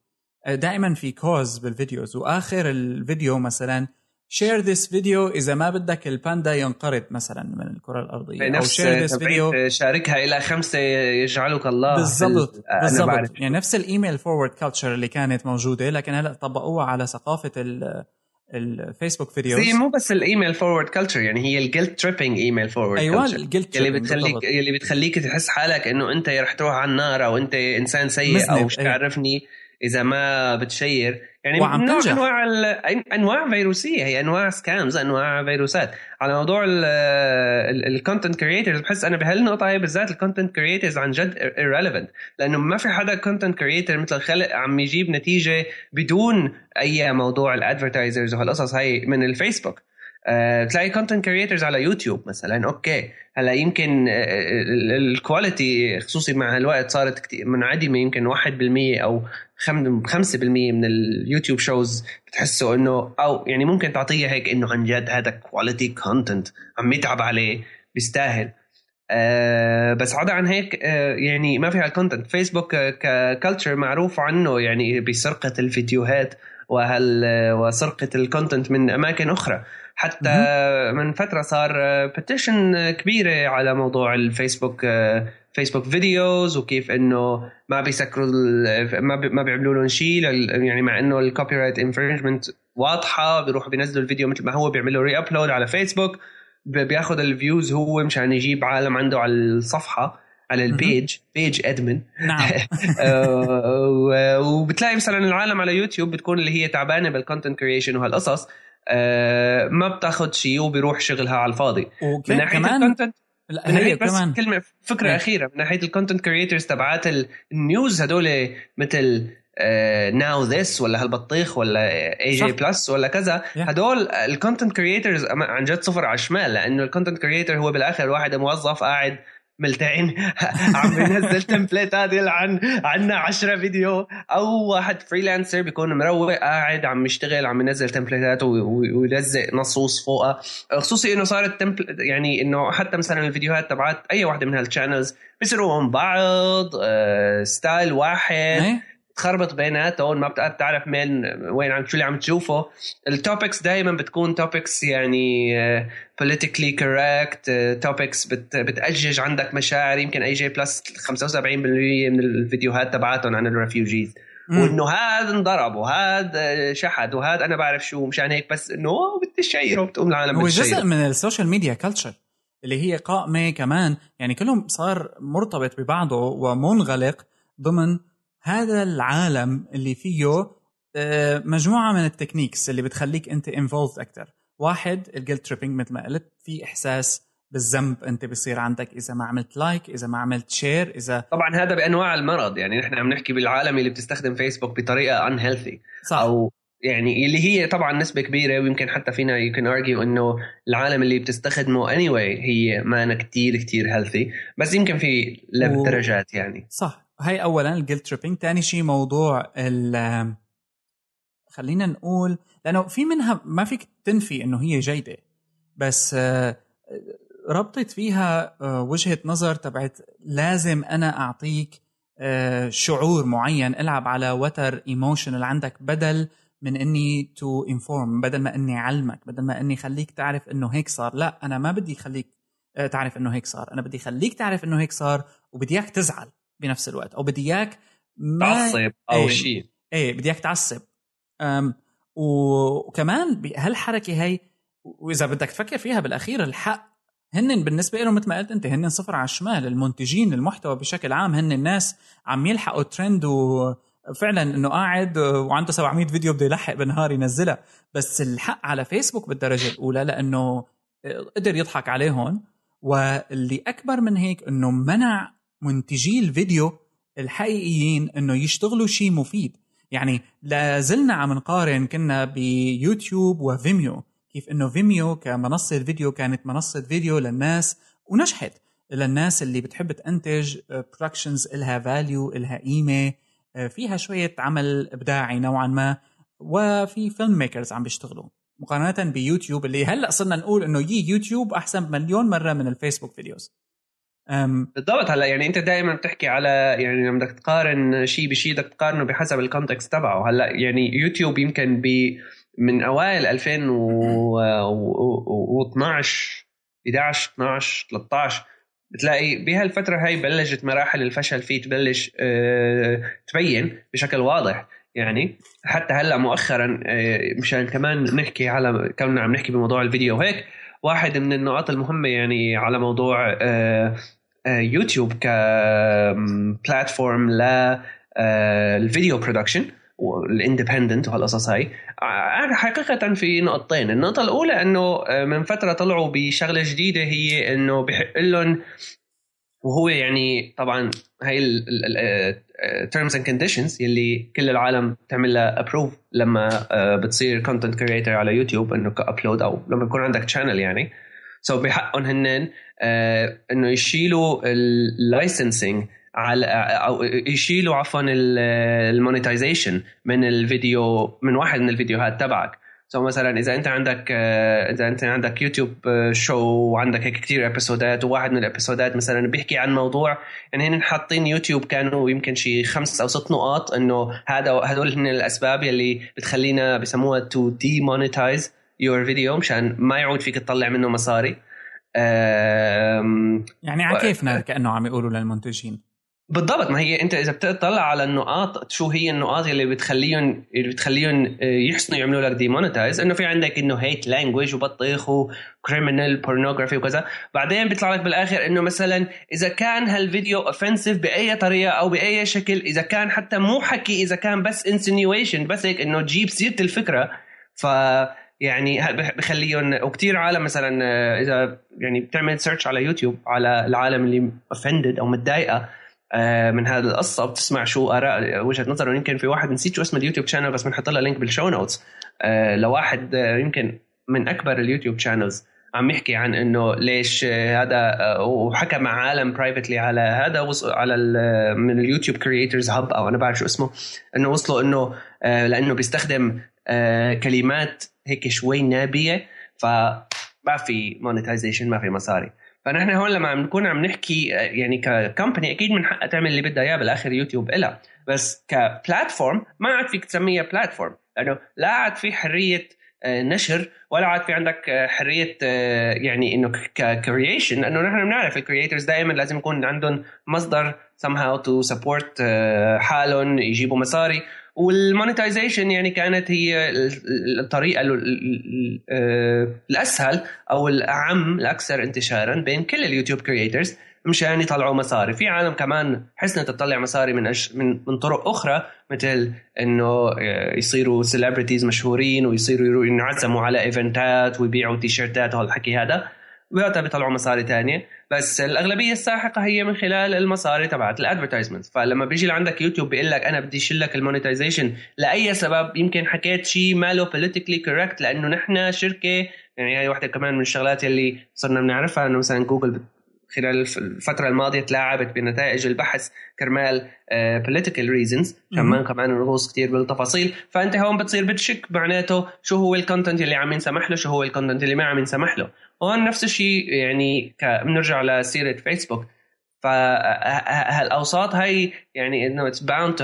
آه، دائما في cause بالفيديوز وآخر الفيديو مثلا share this video إذا ما بدك الباندا ينقرض مثلا من الكرة الأرضية. أو share this video شاركها إلى خمسة يجعلك الله. بالضبط بالضبط. يعني نفس ال email forward culture اللي كانت موجودة لكن هلأ طبقوها على ثقافة الفيسبوك videos هي مو بس ال email forward culture يعني هي ال guilt tripping email forward أيوه ال guilt اللي بتخليك اللي بتخليك تحس حالك إنه أنت رح تروح على النار أو أنت إنسان سيء أو مش تعرفني إذا ما بتشير. يعني وعم نوع أنواع أنواع فيروسية هي أنواع scams أنواع فيروسات. على موضوع ال content creators بحس أنا بهالنقطة هي بالذات ال content creators عن جد irrelevant. لأنه ما في حدا content creator مثل خلق عم يجيب نتيجة بدون أي موضوع ال advertisers وهالقصص هاي من الفيسبوك تلاقي content creators على يوتيوب مثلا. okay. هلا يمكن ال quality خصوصي مع الوقت صارت منعدمة يمكن 1% أو 5% من اليوتيوب shows بتحسوا إنه أو يعني ممكن تعطيه هيك إنه عن جد هذا quality content عم يتعب عليه بيستاهل. أه بس عدا عن هيك أه يعني ما في هال content فيسبوك ك culture معروف عنه يعني بسرقة الفيديوهات وهل وسرقة ال content من أماكن أخرى. حتى من فترة صار petition كبيرة على موضوع الفيسبوك فيسبوك videos وكيف إنه ما بيسكروا ما ما بيعملوا لهم شيء يعني مع إنه ال copyright infringement واضحة بيروحوا بينزلوا الفيديو مثل ما هو بيعملوا re-upload على فيسبوك بياخذ ال views هو مشان يجيب عالم عنده على الصفحة على ال page page admin نعم. [LAUGHS] وبتلاقي مثلا العالم على يوتيوب بتكون اللي هي تعبانة بال content creation وهالقصص. أه ما بتاخذ شيء وبيروح شغلها على الفاضي من ناحية الكونتنت لا هي بس كمان. كلمة فكرة هي. أخيرة من ناحية ال content creators تبعات ال news هدول مثل Now uh, This ولا هالبطيخ ولا AJ Plus ولا كذا yeah. هدول ال content creators عن جد صفر على الشمال لأنه ال content creator هو بالآخر واحد موظف قاعد ملتعين. [LAUGHS] عم بينزل template ات يلعن عنا 10 فيديو. أو واحد freelancer بيكون مروق قاعد عم يشتغل عم ينزل template ات ويلزق نصوص فوقها. خصوصي إنه صارت template يعني إنه حتى مثلا الفيديوهات تبعت أي وحده من هال channels بيصيروا من بعض style واحد. تخربط بيناتهم ما بتعرف مين وين عم شو اللي عم تشوفه. ال topics دائما بتكون topics يعني politically correct topics بتأجج عندك مشاعر. يمكن AJ Plus 75% من الفيديوهات تبعاتهم عن ال refugees وإنه هذا انضرب وهذا شحد وهذا أنا بعرف شو مشان هيك بس إنه بدي شيره بتقوم العالم هو جزء من ال social media culture اللي هي قائمة كمان. يعني كلهم صار مرتبط ببعضه ومنغلق ضمن هذا العالم اللي فيه مجموعة من ال techniques اللي بتخليك أنت involved أكثر واحد ال guilt tripping مثل ما قلت في إحساس بالذنب أنت بصير عندك إذا ما عملت like إذا ما عملت share إذا طبعا هذا بأنواع المرض. يعني نحن عم نحكي بالعالم اللي بتستخدم فيسبوك بطريقة unhealthy. أو يعني اللي هي طبعا نسبة كبيرة ويمكن حتى فينا you can argue إنه العالم اللي بتستخدمه any anyway هي ما أنا كتير كتير healthy بس يمكن في و... درجات يعني. صح. هاي اولا ال guilt tripping ثاني شيء موضوع ال خلينا نقول لأنه في منها ما فيك تنفي إنه هي جيدة بس ربطت فيها وجهة نظر تبعت لازم أنا أعطيك شعور معين العب على وتر emotional عندك بدل من إني to inform بدل ما إني علمك بدل ما إني خليك تعرف إنه هيك صار. لا أنا ما بدي خليك تعرف إنه هيك صار. أنا بدي خليك تعرف إنه هيك صار وبدي إياك تزعل بنفس الوقت أو بدي إياك ما تعصب أو إيه شيء. إيه بدي إياك تعصب. وكمان بهالحركه هي وإذا بدك تفكر فيها بالأخير الحق هن بالنسبة لهم مثل ما قلت أنت هن صفر على الشمال المنتجين المحتوى بشكل عام هن الناس عم يلحقوا ترند وفعلا إنه قاعد وعنده 700 فيديو بده يلحق بالنهار ينزلها. بس الحق على فيسبوك بالدرجة الأولى لأنه قدر يضحك عليهم. واللي أكبر من هيك إنه منع منتجي الفيديو الحقيقيين إنه يشتغلوا شيء مفيد. يعني لازلنا عم نقارن كنا بيوتيوب وفيميو. كيف إنه فيميو كمنصة فيديو كانت منصة فيديو للناس ونجحت. للناس اللي بتحب تنتج productions إلها value إلها قيمة فيها شوية عمل إبداعي نوعا ما وفي film makers عم بيشتغلوا. مقارنة بيوتيوب اللي هلأ صرنا نقول إنه يي يوتيوب أحسن مليون مرة من ال Facebook videos. بالضبط. هلا يعني انت دائما بتحكي على يعني لما بدك تقارن شيء بشيء بدك تقارنه بحسب ال context تبعه. هلا يعني يوتيوب يمكن ب من أوائل 2012 11 12 13 بتلاقي بهالفترة هاي بلشت مراحل الفشل فيه تبلش آه تبين بشكل واضح. يعني حتى هلا مؤخرا آه، مشان كمان نحكي على كنا عم نحكي بموضوع الفيديو وهيك واحد من النقاط المهمة يعني على موضوع آه، يوتيوب ك platform لل video production وال independent وهالقصص هاي. حقيقة في نقطتين. النقطة الأولى أنه من فترة طلعوا بشغلة جديدة هي أنه بحق لهم وهو يعني طبعا هاي ال terms and conditions يلي كل العالم تعمل لها approve لما آه، بتصير content creator على يوتيوب إنه ك upload أو لما يكون عندك channel يعني. so so بحقهم هن آه، إنه يشيلوا ال licensing على أو يشيلوا عفوا ال monetization من الفيديو من واحد من الفيديوهات تبعك. so مثلا إذا أنت عندك آه، إذا أنت عندك YouTube show وعندك هيك كثير episode ات وواحد من ال episode ات مثلا بيحكي عن موضوع يعني هن حاطين يوتيوب كانوا يمكن شي خمس أو ست نقاط إنه هذا هدول هن الأسباب يلي بتخلينا بسموها to demonetize your video مشان ما يعود فيك تطلع منه مصاري. يعني على كيفنا كأنه عم يقولوا للمنتجين. بالضبط. ما هي انت إذا بتطلع على النقاط شو هي النقاط اللي بتخليهم اللي بتخليهم آه، يحسنوا يعملوا لك demonetize إنه في عندك إنه hate language وبطيخ و criminal pornography وكذا. بعدين بيطلع لك بالآخر إنه مثلا إذا كان هالفيديو offensive بأي طريقة أو بأي شكل إذا كان حتى مو حكي إذا كان بس insinuation بس هيك إنه تجيب سيرة الفكرة. ف يعني بخليهم وكثير عالم مثلا آه، إذا يعني بتعمل search على يوتيوب على العالم اللي offended أو متضايقة. من هذه القصة. بتسمع شو آراء وجهة نظره يمكن في واحد نسيت شو اسم ال YouTube channel بس بنحط لها link بال show notes آه، لواحد آه، يمكن من أكبر ال YouTube channels عم يحكي عن إنه ليش هذا وحكى مع عالم privately على هذا على من ال YouTube creators hub أو أنا بعرف شو اسمه إنه وصلوا إنه لإنه بيستخدم كلمات هيك شوي نابية. فما في monetization ما في مصاري. فنحن هون لما عم نكون عم نحكي يعني ك company أكيد من حقها تعمل اللي بدها إياه بالآخر يوتيوب إلها. بس ك platform ما عاد فيك تسميها platform لأنه لا عاد في حرية آه، نشر ولا عاد في عندك آه، حرية آه، يعني إنه ك creation لأنه نحن بنعرف ال creators دائما لازم يكون عندهم مصدر somehow to support حالهم يجيبوا مصاري. وال monetization يعني كانت هي الطريقة الأسهل أو الأعم الأكثر انتشارا بين كل ال YouTube creators مشان يطلعوا مصاري. في عالم كمان حسنت تطلع مصاري من أش... من من طرق أخرى مثل إنه آه، يصيروا celebrities مشهورين ويصيروا ينعزموا على event ات ويبيعوا تيشيرتات وهالحكي هذا. وقتها بيطلعوا مصاري تانية. بس الأغلبية الساحقة هي من خلال المصاري تبعت ال advertisement فلما بيجي لعندك يوتيوب بيقول لك أنا بدي لك ال monetization لأي سبب يمكن حكيت شيء ماله politically correct لأنه نحن شركة يعني هي واحدة كمان من الشغلات اللي صرنا بنعرفها إنه مثلا جوجل خلال الفترة الماضية تلاعبت بنتائج البحث كرمال political reasons كمان كمان نغوص كثير بالتفاصيل. فأنت هون بتصير بتشك معناته شو هو ال content اللي عم ينسمح له شو هو ال content اللي ما عم ينسمح له. هون نفس الشيء يعني بنرجع لسيرة فيسبوك فهالاوساط هي يعني إنه it's bound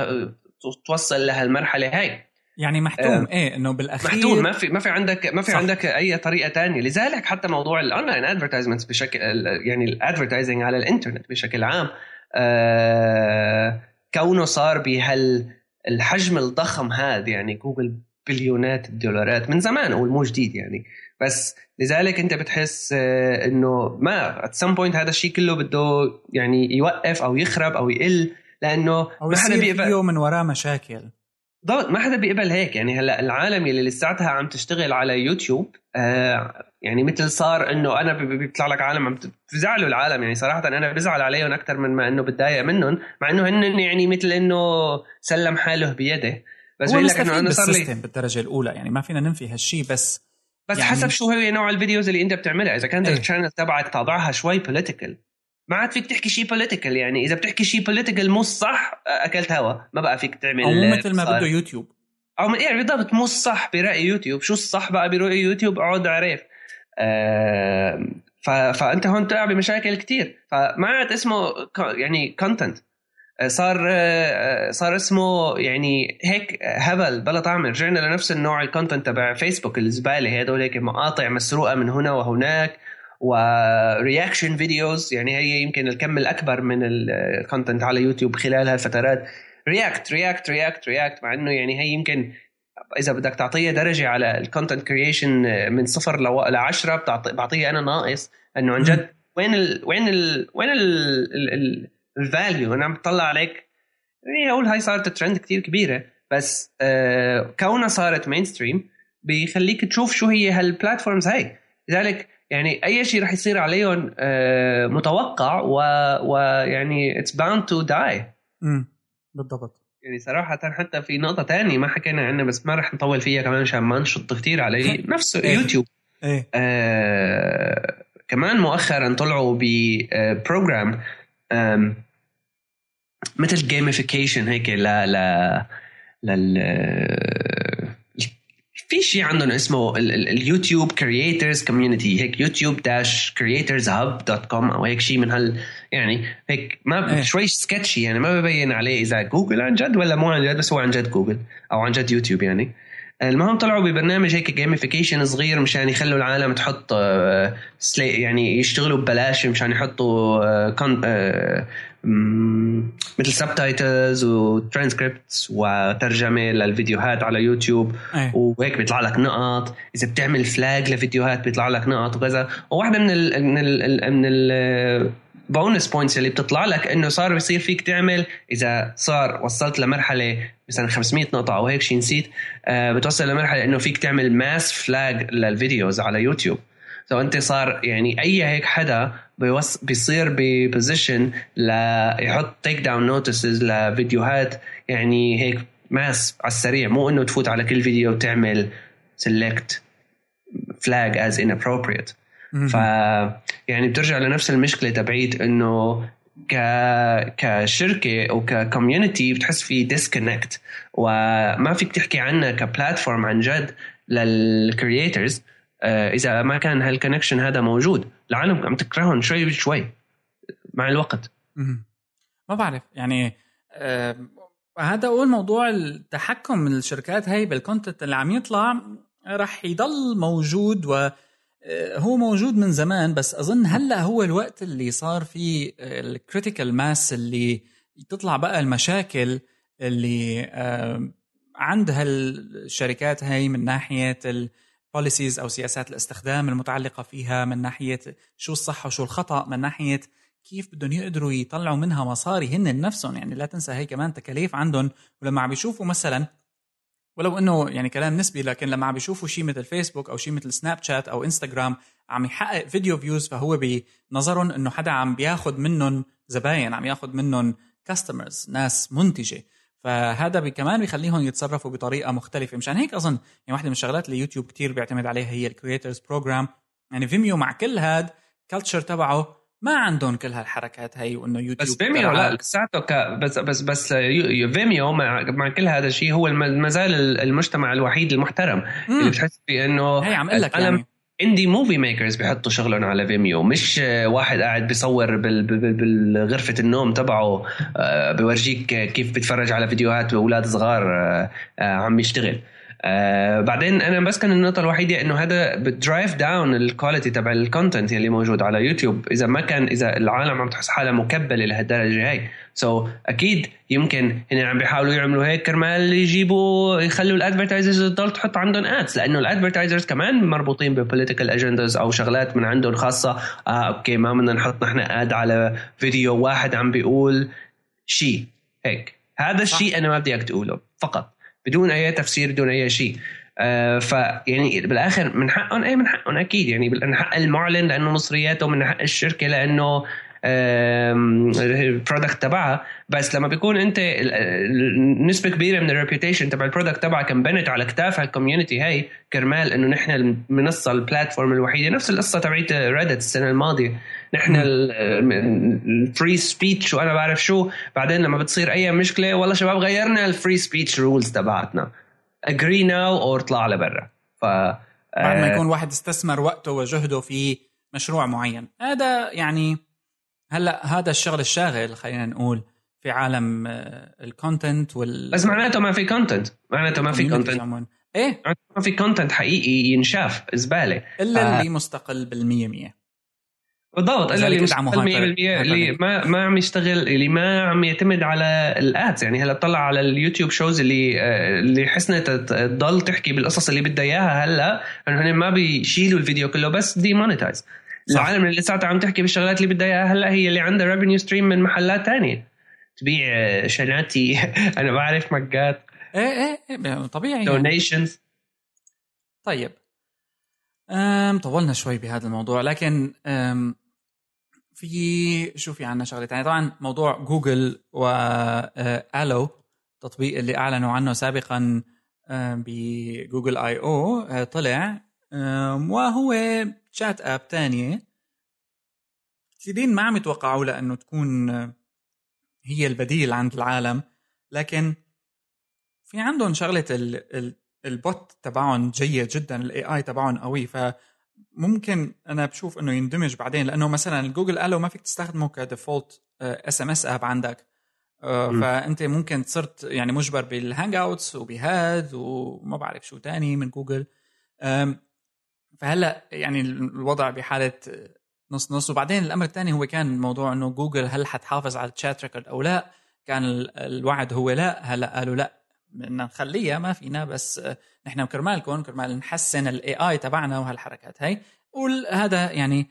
توصل لهالمرحلة هاي. يعني محتوم. آه. إيه إنه بالأخير محتوم. ما في ما في عندك ما في صح. عندك أي طريقة تانية. لذلك حتى موضوع ال online advertisements بشكل يعني ال advertising على الإنترنت بشكل عام آه كونه صار بهال الحجم الضخم هذا يعني جوجل بليونات الدولارات من زمان أو مو جديد يعني. بس لذلك أنت بتحس آه، إنه ما at some point هذا الشيء كله بده يعني يوقف أو يخرب أو يقل لأنه أو ما حدا بيقبل. من وراه مشاكل. ما حدا بيقبل هيك. يعني هلأ العالم اللي لساتها عم تشتغل على يوتيوب آه يعني مثل صار إنه أنا بيطلع لك عالم عم بزعلوا العالم. يعني صراحة أنا بزعل عليهم أكثر من ما إنه بتضايق منهم مع إنه هن يعني مثل إنه سلم حاله بيده. بس بقول لك إنه أنا صار لي بالدرجة الأولى. يعني ما فينا ننفي هالشيء بس بس يعني حسب شو هي نوع ال videos اللي أنت بتعملها. إذا كانت إيه. ال channel تبعك طابعها شوي political ما عاد فيك تحكي شيء political يعني. إذا بتحكي شيء political مو صح أكلت هوا. ما بقى فيك تعمل أو مو مثل ما بده يوتيوب. أو يعني بالضبط مو الصح برأي يوتيوب. شو الصح بقى برأي يوتيوب؟ اقعد اعرف آه فأنت هون تقع بمشاكل كتير. فما عاد اسمه يعني content صار صار اسمه يعني هيك هبل بلا طعم. رجعنا لنفس النوع ال content تبع فيسبوك الزبالة هدول هيك مقاطع مسروقة من هنا وهناك. و reaction videos يعني هي يمكن الكم الأكبر من ال content على يوتيوب خلال هالفترات react react react react مع إنه يعني هي يمكن إذا بدك تعطيها درجة على ال content creation من صفر ل 10 بعطيها أنا ناقص. إنه عن جد وين ال وين ال وين ال value أنا عم بطلع عليك. يعني أقول هاي صارت ترند كتير كبيرة. بس آه كونها صارت mainstream بيخليك تشوف شو هي هال platforms هاي. لذلك يعني أي شيء رح يصير عليهم آه متوقع ويعني it's bound to die بالضبط. يعني صراحة حتى في نقطة تانية ما حكينا عنها بس ما رح نطول فيها كمان عشان ما نشط كثير عليه. نفسه إيه. يوتيوب إيه. آه كمان مؤخرا طلعوا ب program آه مثل gamification هيك ل ل لل في شيء عندهم اسمه ال YouTube creators community هيك YouTube dash creators hub dot com أو هيك شيء من هال يعني هيك ما إيه. شوي sketchy يعني ما ببين عليه إذا جوجل عن جد ولا مو عن جد بس هو عن جد جوجل أو عن جد يوتيوب يعني المهم طلعوا ببرنامج هيك gamification صغير مشان يخلوا العالم تحط آه، يعني يشتغلوا ببلاش مشان يحطوا آه، آه، مثل سبتايتلز وترانسكريبتس وترجمة للفيديوهات على يوتيوب أيه. وهيك بيطلع لك نقط إذا بتعمل flag لفيديوهات بيطلع لك نقط وكذا وواحدة من ال من ال من ال bonus points اللي بتطلع لك إنه صار بيصير فيك تعمل إذا صار وصلت لمرحلة مثلا 500 نقطة أو هيك شيء نسيت آه بتوصل لمرحلة إنه فيك تعمل mass flag لل videos على YouTube. So أنت صار يعني أي هيك حدا بيوص بيصير ب position ليحط takedown notices لفيديوهات يعني هيك mass على السريع. مو إنه تفوت على كل فيديو وتعمل select flag as inappropriate. ف يعني بترجع لنفس المشكلة تبعيت إنه ك كشركة أو ك community بتحس في disconnect وما فيك تحكي عنها ك platform عن جد لل creators آه، إذا ما كان هال connection هذا موجود. العالم عم تكرههم شوي بشوي مع الوقت. ما بعرف يعني آه هذا هو الموضوع التحكم من الشركات هاي بال content اللي عم يطلع رح يضل موجود و هو موجود من زمان بس أظن هلأ هو الوقت اللي صار فيه ال critical mass اللي تطلع بقى المشاكل اللي آه، عند هالشركات هاي من ناحية ال policies أو سياسات الاستخدام المتعلقة فيها من ناحية شو الصح وشو الخطأ من ناحية كيف بدهم يقدروا يطلعوا منها مصاري هن نفسهم. يعني لا تنسى هي كمان تكاليف عندهم ولما عم بيشوفوا مثلا ولو إنه يعني كلام نسبي لكن لما عم بيشوفوا شيء مثل فيسبوك أو شيء مثل سناب شات أو انستغرام عم يحقق video views فهو بنظرهم إنه حدا عم بياخذ منهم زباين عم ياخذ منهم customers ناس منتجة. فهذا بي كمان بيخليهم يتصرفوا بطريقة مختلفة. مشان هيك أظن يعني واحدة من الشغلات اللي يوتيوب كتير بيعتمد عليها هي ال creators program يعني فيميو مع كل هاد culture تبعه ما عندهم كل هالحركات هي وإنه يوتيوب بس فيميو لا لساته ك... بس بس بس فيميو مع مع كل هذا الشيء هو ما زال المجتمع الوحيد المحترم. مم. اللي بتحس فيه إنه هي عم أقول لك يعني. indie movie makers بيحطوا شغلهم على فيميو مش واحد قاعد بيصور بغرفه النوم تبعه آه، بورجيك كيف بيتفرج على فيديوهات أولاد صغار آه، آه، عم يشتغل. آه بعدين أنا بس كان النقطة الوحيدة إنه هذا بت drive down ال quality تبع ال content اللي موجود على يوتيوب. إذا ما كان إذا العالم عم تحس حالها مكبلة لهالدرجة هاي. so so, أكيد يمكن هن عم بيحاولوا يعملوا هيك كرمال يجيبوا يخلوا ال advertisers تضل تحط عندهم ads لأنه ال advertisers كمان مربوطين ب political agendas أو شغلات من عندهم خاصة. آه okay ما بدنا نحط نحن ad على فيديو واحد عم بيقول شيء. هيك. هذا الشيء أنا ما بدي إياك تقوله. فقط. بدون أي تفسير بدون أي شيء. آه فيعني بالآخر من حقهم اي من حقهم أكيد. يعني من حق المعلن لأنه مصرياته من حق الشركة لأنه ال product تبعها. بس لما بيكون أنت نسبة كبيرة من ال reputation تبع ال product تبعك انبنت على كتاف ال community هاي كرمال إنه نحن المنصه ال platform الوحيدة. نفس القصة تبعت ريدت السنة الماضية. نحن ال free speech وأنا بعرف شو. بعدين لما بتصير أي مشكلة والله شباب غيرنا ال free speech rules تبعتنا agree now أو اطلع لبرا. ف بعد ما آه، يكون واحد استثمر وقته وجهده في مشروع معين. هذا يعني هلا هذا الشغل الشاغل خلينا نقول في عالم آه، ال content وال بس معناته ما في content معناته ما في content إيه؟ ما في content حقيقي ينشاف زباله إلا آه. اللي مستقل بالمية مية. بالضبط اللي مش ادعموا 100% هايبر- اللي ما ما عم يشتغل اللي ما عم يعتمد على ال ads. يعني هلا طلع على اليوتيوب shows اللي آه، اللي حسنت تضل تحكي بالقصص اللي بدها إياها هلا إنه هن ما بيشيلوا الفيديو كله بس demonetize. العالم اللي لساتها عم تحكي بالشغلات اللي بدها إياها هلا هي اللي عندها revenue stream من محلات تانية. تبيع آه، شناتي. [LAUGHS] أنا بعرف مقات إيه إيه, إيه طبيعي يعني. donations طيب. أم طولنا شوي بهذا الموضوع لكن أم في شو في عنا شغله ثانية طبعا موضوع جوجل ألو التطبيق اللي أعلنوا عنه سابقا أم، بجوجل I/O أه، طلع وهو chat app تانية. كثيرين ما عم يتوقعوا لأنه تكون هي البديل عند العالم لكن في عندهم شغلة ال ال ال bot تبعهم جيد جدا ال AI تبعهم قوي. فممكن أنا بشوف إنه يندمج بعدين لأنه مثلا الجوجل ألو ما فيك تستخدمه ك default SMS app عندك. آه، م. فأنت ممكن صرت يعني مجبر بالهانج اوتس وبهاد وما بعرف شو تاني من جوجل. فهلأ يعني الوضع بحالة نص نص. وبعدين الأمر الثاني هو كان موضوع إنه جوجل هل حتحافظ على ال chat record أو لا؟ كان ال- الوعد هو لا. هلأ قالوا لا. بدنا نخليها ما فينا بس آه، نحن كرمالكم كرمال نحسن ال AI تبعنا وهالحركات هاي. وهذا يعني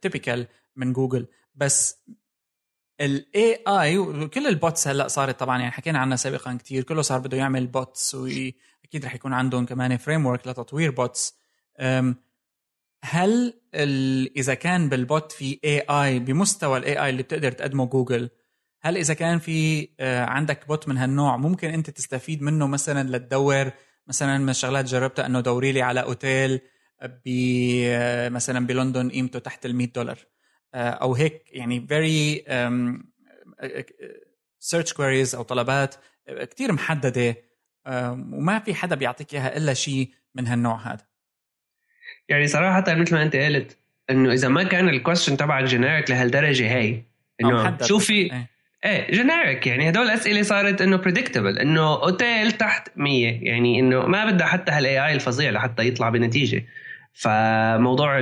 typical من جوجل. بس ال AI وكل ال bots هلأ صارت طبعا يعني حكينا عنها سابقا كتير كله صار بده يعمل bots وأكيد رح يكون عندهم كمان framework لتطوير bots هل إذا كان بال bot في AI بمستوى ال AI اللي بتقدر تقدمه جوجل هل إذا كان في آه، عندك bot من هالنوع ممكن أنت تستفيد منه مثلا لتدور مثلا من الشغلات جربتها إنه دوري لي على أوتيل ب آه، مثلا بلندن قيمته تحت ال 100 دولار آه، أو هيك يعني very search queries أو طلبات كتير محددة وما في حدا بيعطيك إياها إلا شيء من هالنوع هذا يعني صراحة مثل ما أنت قلت إنه إذا ما كان ال question تبعك generic لهالدرجة هي إنه. شو في إيه. إيه generic يعني هدول الأسئلة صارت إنه predictable إنه أوتيل تحت 100 يعني إنه ما بدها حتى هال AI الفظيع لحتى يطلع بنتيجة. فموضوع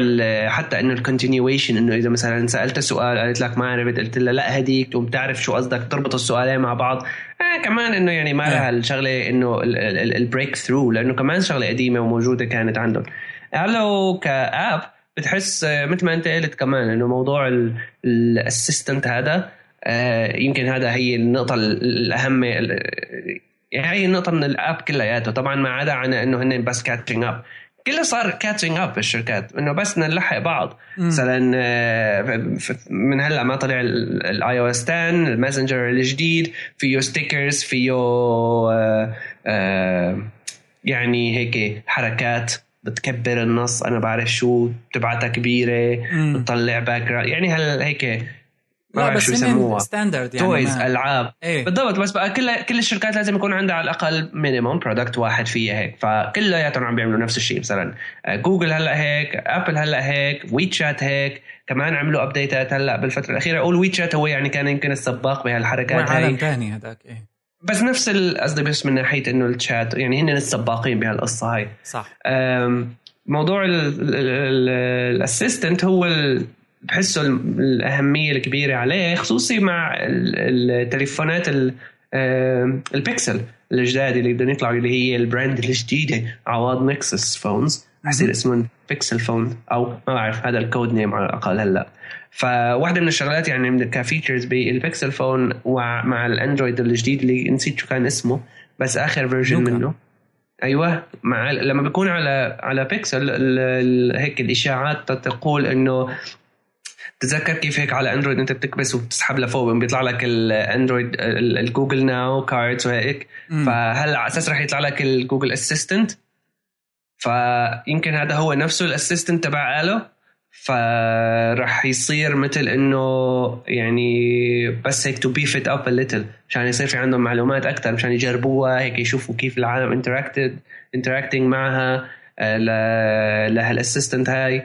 حتى إنه ال continuation إنه إذا مثلا سألت سؤال قالت لك ما عرفت قلت لها لا هديك تقوم تعرف شو قصدك تربط السؤالين مع بعض. آه كمان إنه يعني ما لها الشغلة إنه ال breakthrough لأنه كمان شغلة قديمة وموجودة كانت عندهم. ألو ك app بتحس مثل ما أنت قلت كمان إنه موضوع ال assistant هذا يمكن هذا هي النقطة ال- الأهم ال- يعني هي النقطة من ال app كلياته طبعا ما عدا عن إنه هن بس catching up كله صار catching up بالشركات إنه بس نلحق بعض. مثلا آه، من هلأ ما طلع ال iOS 10 ال messenger الجديد فيه stickers فيه آه، آه، يعني هيك حركات بتكبر النص أنا بعرف شو بتبعتها كبيرة. بتطلع back يعني هل هيك لا بس يسموها. standard يعني toys ما- ألعاب. إيه. بالضبط بس بقى كل كل الشركات لازم يكون عندها على الأقل minimum product واحد فيها هيك. فكلياتهم عم بيعملوا نفس الشيء مثلا. آه، جوجل هلأ هيك ابل هلأ هيك ويتشات هيك. كمان عملوا update ات هلأ بالفترة الأخيرة. أقول ويتشات هو يعني كان يمكن السباق بهالحركات عالم هاي ثاني هذاك إيه. بس نفس قصدي بس من ناحية إنه الشات يعني هن السباقين بهالقصة هاي. صح. موضوع ال assistant هو ال- بحسه ال- الأهمية الكبيرة عليه خصوصي مع ال- التليفونات البيكسل الجداد اللي بدهم يطلعوا اللي هي ال brand الجديدة عوض Nexus phones حيصير اسمهم Pixel phone أو ما بعرف هذا ال code name على الأقل هلأ. فواحدة من الشغلات يعني من ك features بال Pixel phone ومع الأندرويد الجديد اللي نسيت شو كان اسمه بس آخر version. منه. أيوه مع لما بيكون على على بيكسل هيك الإشاعات تقول إنه تتذكر كيف هيك على Android انت بتكبس وبتسحب لفوق بيطلع لك ال Android ال- ال Google Now cards وهيك؟ مم. فهلا على أساس رح يطلع لك ال Google Assistant فيمكن هذا هو نفسه ال assistant تبع ألو فراح يصير مثل إنه يعني بس هيك to beef it up a little مشان يصير في عندهم معلومات أكثر مشان يجربوها هيك يشوفوا كيف العالم interacted interacting معها آه، لهال assistant هاي.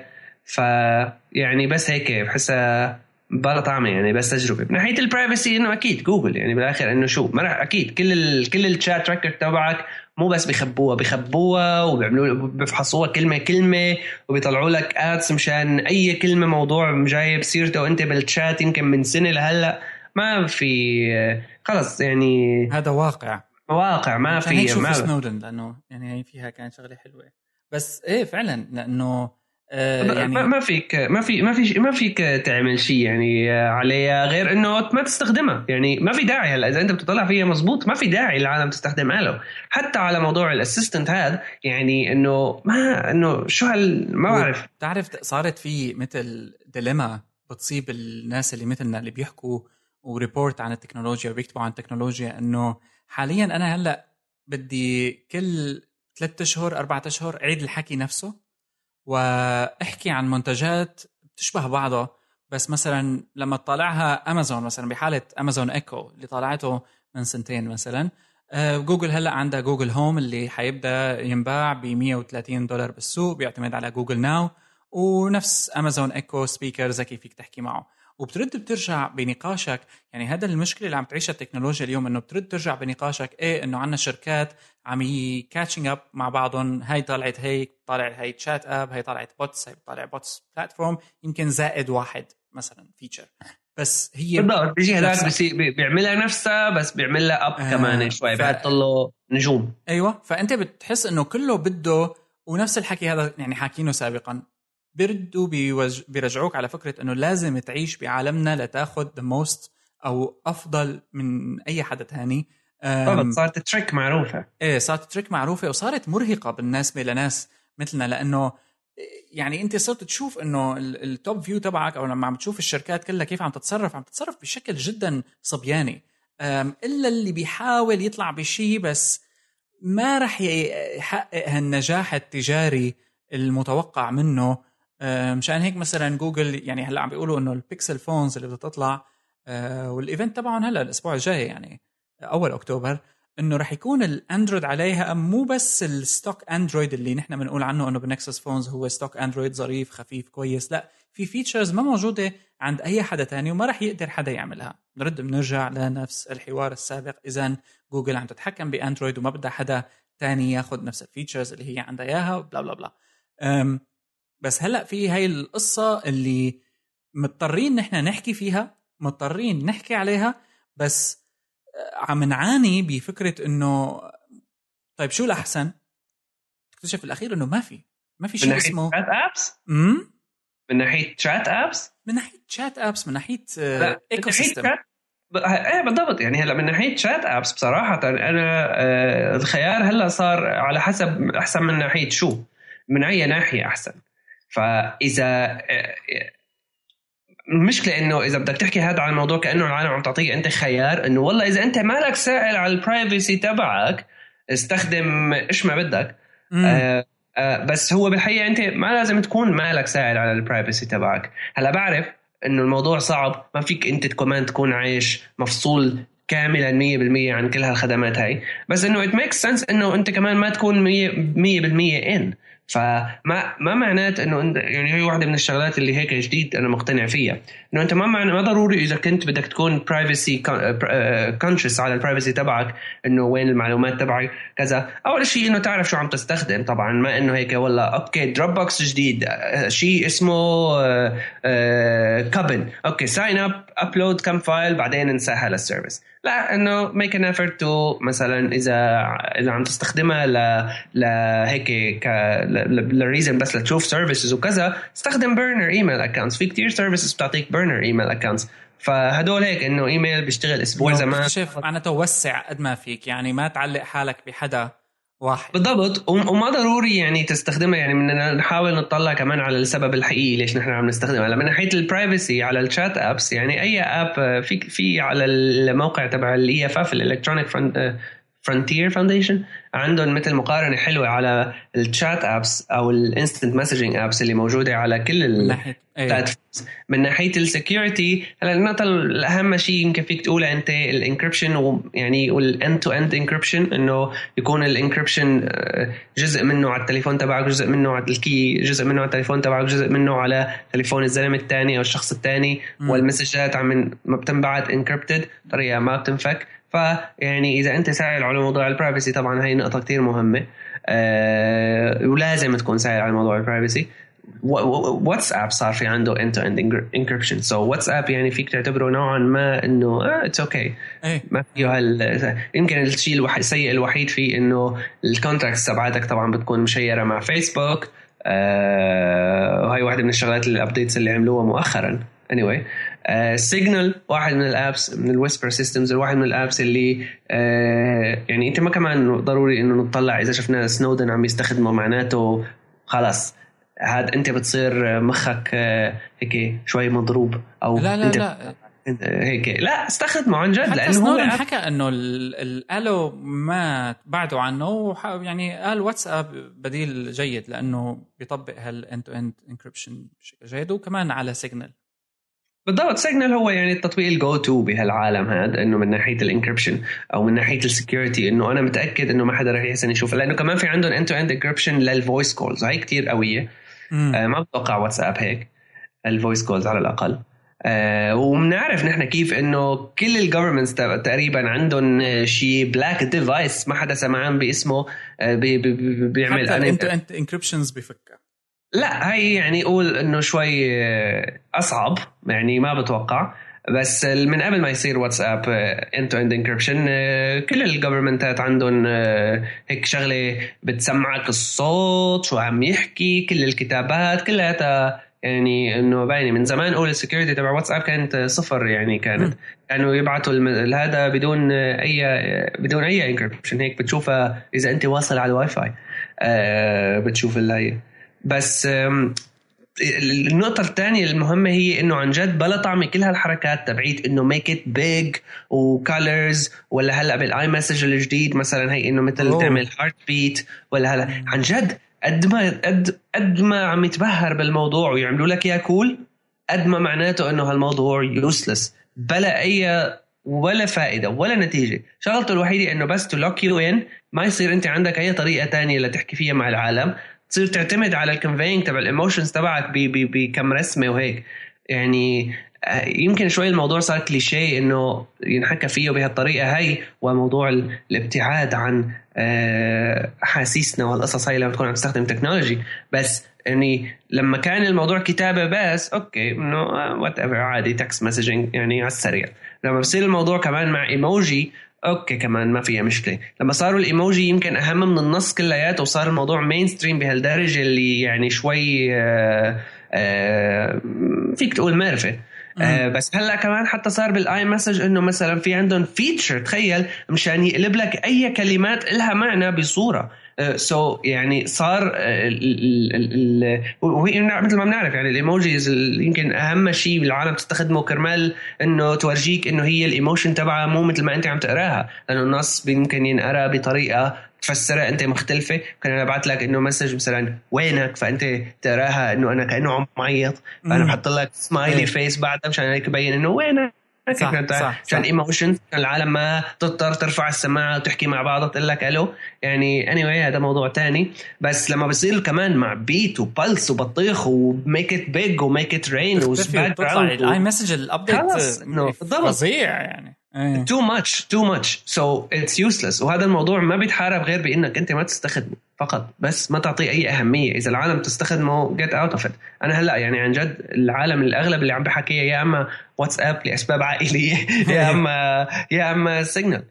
فيعني بس هيك بحسها بلا طعمه يعني بس تجربة. من ناحية ال privacy إنه أكيد جوجل يعني بالآخر إنه شو؟ ما رح أكيد كل ال كل ال chat record تبعك مو بس بيخبوها بيخبوها وبيعملوا بيفحصوها كلمة كلمة وبيطلعوا لك ادس مشان أي كلمة موضوع جايب سيرته وأنت بالشات يمكن من سنة لهلأ. ما في خلص يعني هذا واقع. واقع ما في ما سنودن لأنه يعني فيها كانت شغلة حلوة. بس إيه فعلا لأنه يعني ما فيك ما في ما في ما فيك تعمل شيء يعني عليها غير إنه ما تستخدمها. يعني ما في داعي هلا. إذا أنت بتطلع فيها مزبوط ما في داعي العالم تستخدم اله حتى على موضوع ال assistant هذا يعني إنه ما إنه شو هال ما بعرف. بتعرف صارت في مثل dilemma بتصيب الناس اللي مثلنا اللي بيحكوا و report عن التكنولوجيا وبيكتبوا عن التكنولوجيا إنه حاليا أنا هلأ بدي كل ثلاثة أشهر أربعة أشهر عيد الحكي نفسه. واحكي عن منتجات بتشبه بعضها بس مثلا لما تطالعها امازون مثلا بحالة Amazon Echo اللي طالعته من سنتين مثلا آه، جوجل هلأ عندها Google Home اللي حيبدأ ينباع ب 130 دولار بالسوق بيعتمد على Google Now ونفس Amazon Echo speaker ذكي فيك تحكي معه. وبترد بترجع بنقاشك. يعني هذا المشكلة اللي عم تعيشها التكنولوجيا اليوم إنه بترد ترجع بنقاشك إيه إنه عندنا شركات عم catching up مع بعضهم. هاي طلعت هيك طالع هاي chat app هاي طلعت bots هاي طالع bots platform يمكن زائد واحد مثلا feature بس هي بالضبط بيجي هذاك بيعملها نفسها بس بيعمل لها up آه كمان شوي ف... بحط له نجوم. أيوه فأنت بتحس إنه كله بده ونفس الحكي هذا يعني حاكينه سابقا. بيردوا بيوج... بيرجعوك على فكرة إنه لازم تعيش بعالمنا لتاخذ the most أو أفضل من أي حدا تاني. صارت trick معروفة. إيه صارت trick معروفة وصارت مرهقة بالنسبة لناس مثلنا لأنه يعني أنت صرت تشوف إنه ال top view تبعك أو لما عم تشوف الشركات كلها كيف عم تتصرف عم تتصرف بشكل جدا صبياني. إلا اللي بيحاول يطلع بشيء بس ما رح يحقق هالنجاح التجاري المتوقع منه مشان هيك مثلا جوجل يعني هلأ عم بيقولوا إنه ال Pixel phones اللي بدها تطلع آه، وال event تبعهم هلأ الأسبوع الجاي يعني أول أكتوبر إنه رح يكون الأندرويد عليها مو بس ال stock Android اللي نحن بنقول عنه إنه بال Nexus phones هو stock Android ظريف خفيف كويس لأ في features ما موجودة عند أي حدا تاني وما رح يقدر حدا يعملها. نرد بنرجع لنفس الحوار السابق اذا جوجل عم تتحكم بأندرويد وما بدها حدا تاني ياخذ نفس ال features اللي هي عندها إياها بلا بلا بلا. بس هلا في هاي القصة اللي مضطرين نحن نحكي فيها مضطرين نحكي عليها بس آه، عم نعاني بفكرة إنه طيب شو الأحسن؟ اكتشف الاخير إنه ما في ما في شيء اسمه chat apps؟ امم من ناحية chat apps؟ من ناحية chat apps من ناحية ecosystem إيه بالضبط يعني هلا من ناحية chat apps بصراحة أنا آه، الخيار هلا صار على حسب أحسن من ناحية شو من أي ناحية أحسن فإذا المشكلة انه إذا بدك تحكي هذا عن الموضوع كأنه العالم عم تعطيك أنت خيار إنه والله إذا أنت مالك سائل على ال privacy تبعك استخدم إيش ما بدك. آه آه بس هو بالحقيقة أنت ما لازم تكون مالك سائل على ال privacy تبعك. هلا بعرف إنه الموضوع صعب ما فيك أنت كمان تكون عايش مفصول كاملا 100% عن كل هالخدمات هاي. بس إنه it make sense إنه أنت كمان ما تكون 100% in فما ما معنات إنه يعني هي واحدة من الشغلات اللي هيك جديد أنا مقتنع فيها. إنه أنت ما معنى ما ضروري إذا كنت بدك تكون privacy conscious على ال privacy تبعك إنه وين المعلومات تبعك كذا. أول شيء إنه تعرف شو عم تستخدم طبعا ما إنه هيك والله okay Dropbox جديد آه، شيء اسمه كابن okay sign up upload كم file بعدين انساها لل service لا إنه make an effort to مثلا إذا إذا عم تستخدمها ل لهيك ك ل reason بس لتشوف services وكذا استخدم burner email accounts في كتير services بتعطيك burner email accounts فهدول هيك إنه ايميل بيشتغل أسبوع زمان. شوف معناته وسع قد ما فيك يعني ما تعلق حالك بحدا واحد. بالضبط. وما ضروري يعني تستخدمها. يعني بدنا نحاول نطلع كمان على السبب الحقيقي ليش نحن عم نستخدمها. من ناحية ال privacy على ال chat apps يعني أي app في في على الموقع تبع ال EFF ال Electronic Frontier Foundation عندهم مثل مقارنة حلوة على ال chat apps أو ال instant messaging apps اللي موجودة على كل ال platforms من ناحيه ال security هلا النقطه الأهم شيء يمكن فيك تقولها أنت ال encryption يعني وال end to end encryption إنه يكون ال encryption آه، جزء منه على التليفون تبعك جزء منه على ال key جزء منه على التليفون تبعك جزء منه على تليفون الزلمة الثاني أو الشخص الثاني وال message ات عم ما بتنبعت encrypted طريقه ما بتنفك. فيعني إذا أنت سائل على موضوع ال privacy طبعا هي نقطة كثير مهمة. أه ولازم تكون سائل على موضوع ال privacy واتساب صار في عنده to end encryption. so واتساب يعني فيك تعتبره نوعا ما إنه it's okay ما فيه هال يمكن الشيء الوحيد الشيء الوحيد فيه إنه ال contacts تبعتك طبعا بتكون مشيّرة مع فيسبوك آه وهي واحدة من الشغلات ال updates اللي عملوها مؤخرا. Anyway. سيجنال uh, واحد من ال apps من ال Whisper Systems واحد من ال apps اللي uh, يعني انت ما كمان ضروري انه نطلع إذا شفنا سنودن عم يستخدمه معناته خلاص. هذا انت بتصير مخك uh, هيك شوي مضروب أو لا لا انت لا. هيك. لا استخدمه عن جد لأنه هو حكى إنه ال- الألو ما بعدوا عنه وح- يعني قال واتساب بديل جيد لأنه بيطبق هال end to end encryption بشكل جيد وكمان على سيجنال بالضبط سيجنال هو يعني التطبيق ال go to بهالعالم هذا إنه من ناحية ال encryption أو من ناحية ال security إنه أنا متأكد إنه ما حدا رح يحسن يشوفها لأنه كمان في عندهم end to end encryption لل voice calls هاي كتير قوية. آه ما بتوقع واتساب هيك ال voice calls على الأقل. آه وبنعرف نحن كيف إنه كل ال governments تقريبا عندهم شيء black device ما حدا سمعان باسمه آه بي بي بي بيعمل حتى encryptions بفكها لا هي يعني قول إنه شوي أصعب يعني ما بتوقع. بس من قبل ما يصير واتساب end to end encryption كل ال government ات عندهم آه، هيك شغلة بتسمعك الصوت شو عم يحكي كل الكتابات كلها يعني إنه باينه من زمان قول ال security تبع واتساب كانت صفر يعني كانت. كانوا يبعثوا الم- هذا بدون أي بدون أي encryption هيك بتشوفها إذا أنت واصل على الواي فاي. آه، بتشوف الهي بس النقطة الثانية المهمة هي إنه عن جد بلا طعمة كل هالحركات تبعيت إنه ميك ات بيج وكالرز ولا هلأ بالآي مسج الجديد مثلا هي إنه مثل أوه. تعمل هارت بيت ولا هلأ. عن جد قد ما قد قد ما عم يتبهر بالموضوع ويعملوا لك إياه كول قد ما معناته إنه هالموضوع يوسلس بلا أي ولا فائدة ولا نتيجة. شغلته الوحيدة إنه بس تو لوك يو ان ما يصير أنت عندك أي طريقة تانية لتحكي فيها مع العالم. تصير تعتمد على الكونفينج تبع الايموشنز تبعك بكم رسمة وهيك. يعني آه، يمكن شوي الموضوع صار كليشيه إنه ينحكى فيه بهالطريقة هي وموضوع ال- الابتعاد عن آه، أحاسيسنا والقصص هاي لما تكون عم تستخدم تكنولوجي بس يعني لما كان الموضوع كتابة بس أوكي إنه وات ايفر عادي تكست مسجنج يعني على السريع. لما بصير الموضوع كمان مع emoji okay كمان ما فيها مشكلة. لما صاروا الإيموجي يمكن أهم من النص كلياته وصار الموضوع mainstream بهالدرجة اللي يعني شوي آه آه فيك تقول مقرفة آه بس هلأ كمان حتى صار بال iMessage إنه مثلا في عندهم feature تخيل مشان يقلب لك أي كلمات لها معنى بصورة. so uh, so يعني صار وهي مثل ما بنعرف يعني ال emojis يمكن أهم شيء العالم تستخدمه كرمال إنه تورجيك إنه هي الإيموشن تبعها مو مثل ما أنت عم تقراها. لأنه النص يمكن ينقرأ بطريقة تفسرها أنت مختلفة. ممكن أنا أبعث لك إنه مسج مثلا وينك؟ فأنت تقراها إنه أنا كأنه عم معيط فأنا بحط لك سمايلي فيس بعدها مشان هيك يبين إنه وينك؟ صح صح عشان ايموشنز العالم ما تضطر ترفع السماعة وتحكي مع بعض تقول لك ألو يعني اني anyway هذا موضوع تاني. بس لما بصير كمان مع بيت وبلس وبطيخ وميك ات بيج وميك ات رين وباك جراوند الاي مسج الابديت فظيع يعني. تو ماتش تو ماتش سو اتس يوسلس وهذا الموضوع ما بيتحارب غير بإنك أنت ما تستخدمه. فقط. بس ما تعطيه أي أهمية. إذا العالم تستخدمه جيت اوت اوف أنا هلأ يعني عن جد العالم الأغلب اللي عم بحكيه يا إما واتساب لأسباب عائلية [LAUGHS] يا اما يا إما سيجنال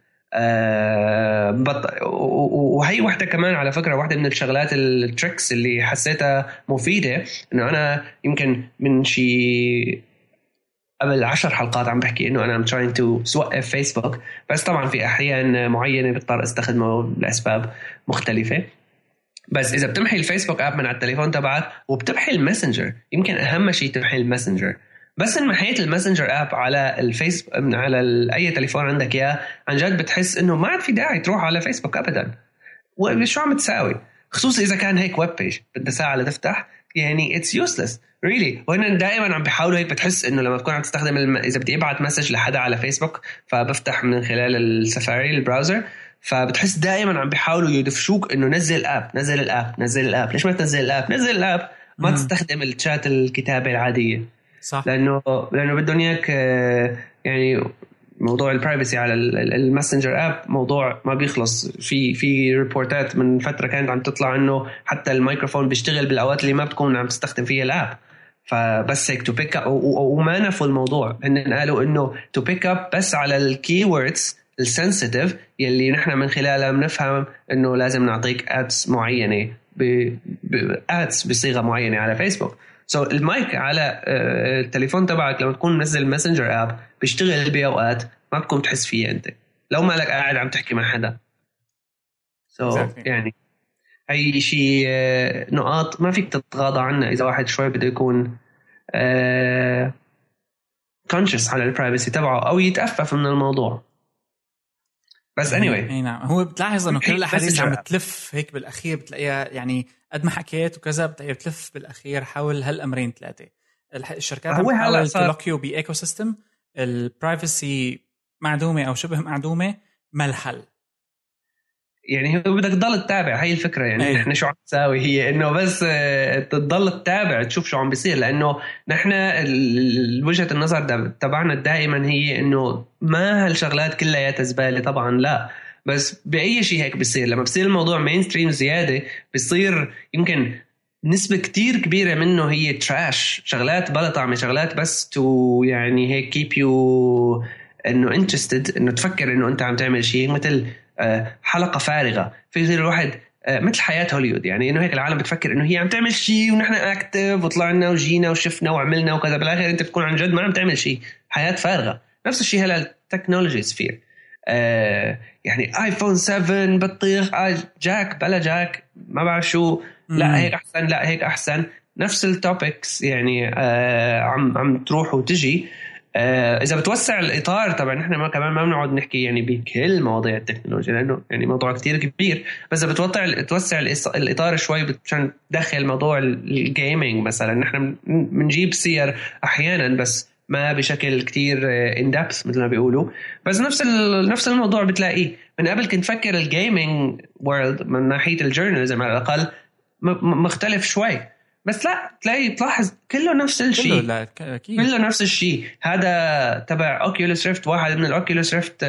بط... وهي واحدة كمان على فكرة واحدة من الشغلات ال tricks اللي حسيتها مفيدة إنه أنا يمكن من شي قبل عشر حلقات عم بحكي إنه أنا I'm trying to اوقف فيسبوك بس طبعا في أحيان معينة بضطر أستخدمه لأسباب مختلفة. بس إذا بتمحي الفيسبوك app من على التليفون تبعك وبتمحي الماسنجر يمكن أهم شيء تمحي الماسنجر. بس إن محيت الماسنجر app على الفيس على أي تليفون عندك إياه عن جد بتحس إنه ما عاد في داعي تروح على فيسبوك ابدا. شو عم تساوي؟ خصوصا إذا كان هيك web page بدها ساعة لتفتح. يعني it's useless really وهن دائما عم بيحاولوا هيك بتحس إنه لما تكون عم تستخدم الم... إذا بدي أبعت message لحدا على فيسبوك فبفتح من خلال السفاري ال browser فبتحس دائما عم بيحاولوا يدفشوك إنه نزل الاب نزل الاب نزل الاب ليش ما تنزل الاب نزل الاب ما. تستخدم الشات الكتابة العادية. صح. لأنه لأنه بدهم إياك يعني موضوع ال privacy على ال Messenger app موضوع ما بيخلص. في في reportات من فترة كانت عم تطلع إنه حتى الميكروفون بيشتغل بالأوقات اللي ما بتكون عم تستخدم فيها ال app فبس هيك to pick up وما نفوا الموضوع. هن قالوا إنه to pick up بس على ال keywords ال sensitive يلي نحن من خلالها بنفهم إنه لازم نعطيك ads معينة ads بصيغة معينة على فيسبوك so المايك على آه، التليفون تبعك لما تكون منزل Messenger app بيشتغل باوقات ما بتكون تحس فيها أنت. لو مالك قاعد عم تحكي مع حدا. so exactly. يعني هي شيء آه، نقاط ما فيك تتغاضى عنها إذا واحد شوي بده يكون conscious آه، على ال privacy تبعه أو يتأفف من الموضوع. بس anyway. إي نعم. هو بتلاحظ إنه كل الأحاديث عم بتلف هيك بالأخير بتلاقيها يعني قد ما حكيت وكذا بتلاقيها بتلف بالأخير حول هالأمرين ثلاثة. الشركات عم تحاول ت lock you by ecosystem ال privacy معدومة أو شبه معدومة ما الحل يعني بدك تضل تتابع هي الفكرة. يعني أيه. نحن شو عم نساوي؟ هي إنه بس آه، تضل تتابع تشوف شو عم بيصير. لأنه نحن وجهة النظر تبعنا دائما هي إنه ما هالشغلات كلها زبالة طبعا لا. بس بأي شيء هيك بيصير. لما بصير الموضوع mainstream زيادة بيصير يمكن نسبة كتير كبيرة منه هي trash شغلات بلا طعمة شغلات بس to يعني هيك keep you إنه interested إنه تفكر إنه أنت عم تعمل شيء مثل آه، حلقة فارغة. في يصير الواحد آه، مثل حياة هوليوود يعني إنه هيك العالم بتفكر إنه هي عم تعمل شيء ونحن active وطلعنا وجينا وشفنا وعملنا وكذا. بالآخر أنت بتكون عن جد ما عم تعمل شيء. حياة فارغة. نفس الشيء هلأ ال technology sphere آه يعني iPhone 7 بطيخ jack بلا jack ما بعرف شو. لا هيك أحسن لا هيك أحسن. نفس ال topics يعني آه عم عم تروح وتجي. آه، إذا بتوسع الإطار طبعا نحن ما كمان ما بنقعد نحكي يعني بكل مواضيع التكنولوجيا لأنه يعني موضوع كتير كبير. بس إذا بتوسع توسع الإطار شوي عشان تدخل موضوع ال gaming مثلا. نحن بنجيب سير أحيانا بس ما بشكل كتير in آه، depth مثل ما بيقولوا. بس نفس نفس الموضوع بتلاقيه. من قبل كنت فكر ال gaming world من ناحية ال journalism على الأقل. مختلف شوي. بس لا تلاقي تلاحظ كله نفس الشيء. كله لا أكيد. كله نفس الشيء. هذا تبع Oculus Rift واحد من ال Oculus Rift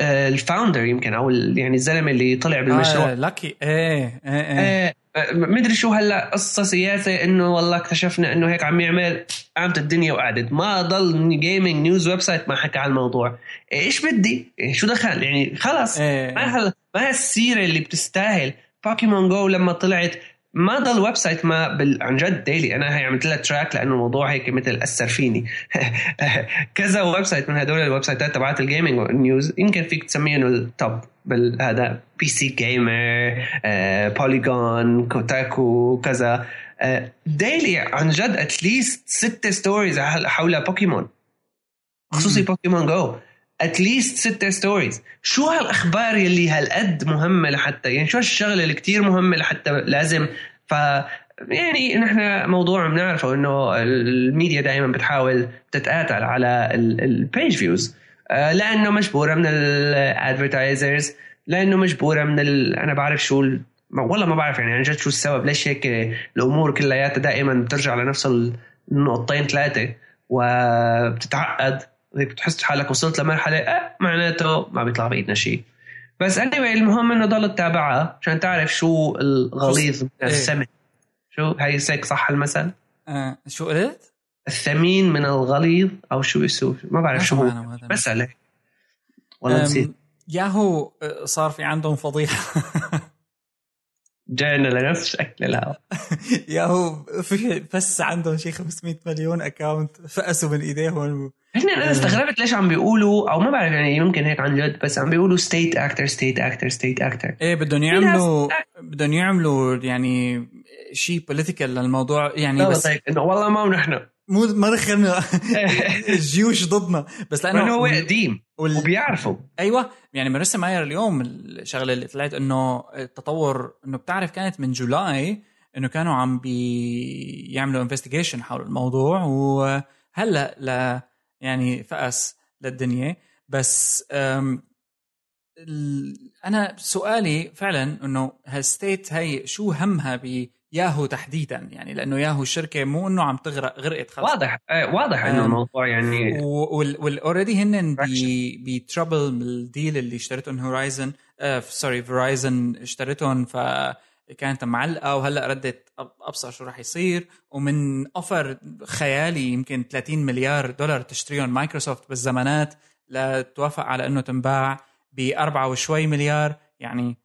ال founder يمكن أو يعني الزلمة اللي طلع بالمشروع. آه لاكي إيه إيه إيه, إيه مدري شو هلا قصة سياسة إنه والله اكتشفنا إنه هيك عم يعمل قامت الدنيا وقعدت. ما ضل gaming news website ما حكى على الموضوع. إيش بدي؟ إيه شو دخل؟ يعني خلص إيه. ما ما هالسيرة اللي بتستاهل. Pokémon Go لما طلعت ما ضل website ما بال... عن جد daily أنا هي عملت لها track لأنه الموضوع هيك مثل أثر فيني. [LAUGHS] كذا website من هدول ال websiteات تبعت ال gaming news يمكن فيك تسميه انه ال top هذا PC Gamer Polygon Kotaku كذا. daily آه، عن جد at least ست stories حول بوكيمون خصوصي Pokémon Go at least ست stories شو هالأخبار يلي هالقد مهمة لحتى؟ يعني شو هالشغلة اللي كتير مهمة لحتى لازم؟ ف يعني نحن موضوع بنعرفه إنه الميديا دائما بتحاول تتقاتل على ال page views آه، لأنه مجبورة من ال advertisers لأنه مجبورة من ال... أنا بعرف شو ال... والله ما بعرف يعني عن جد شو السبب. ليش هيك الأمور كلياتها دائما بترجع لنفس النقطتين ثلاثة وبتتعقد. بتحس حالك وصلت لمرحلة أه معناته ما بيطلع بإيدنا شيء بس anyway المهم إنه ضل تتابعها عشان تعرف شو الغليظ من إيه. السمن شو هي هيك صح المثل؟ آه شو قلت؟ الثمين من الغليظ أو شو يسوي؟ ما بعرف شو هو. بس عليه والله نسيت. ياهو آه، صار في عندهم فضيحة. [LAUGHS] جانا لنفس شكل الهواء. [LAUGHS] ياهو في بس عندهم شيء 500 مليون اكونت فقسوا من إيديهم. هن أنا استغربت ليش عم بيقولوا أو ما بعرف يعني يمكن هيك عن جد بس عم بيقولوا ستيت أكتر ستيت أكتر ستيت أكتر إيه بدهم يعملوا بدهم يعملوا يعني شيء بوليتيكال للموضوع يعني بس إنه والله ما نحن مو ما دخلنا. [LAUGHS] الجيوش ضدنا. بس لأنه هو قديم وال... وبيعرفوا. أيوه. يعني ماريسا ماير اليوم الشغله اللي طلعت إنه التطور إنه بتعرف كانت من July إنه كانوا عم بيعملوا investigation حول الموضوع وهلأ ل يعني فأس للدنيا. بس أنا سؤالي فعلا إنه هال state هي شو همها ياهو تحديدا يعني لأنه ياهو الشركة مو إنه عم تغرق غرقت خلص واضح. آه واضح إنه الموضوع يعني وال already هن ب trouble ال deal اللي اشتريتهم هورايزن آه sorry Verizon اشتريتهم فكانت معلقة وهلأ ردت أبصر شو راح يصير. ومن offer خيالي يمكن 30 مليار دولار تشتريهم مايكروسوفت بالزمانات لتوافق على إنه تنباع بأربعة وشوي مليار يعني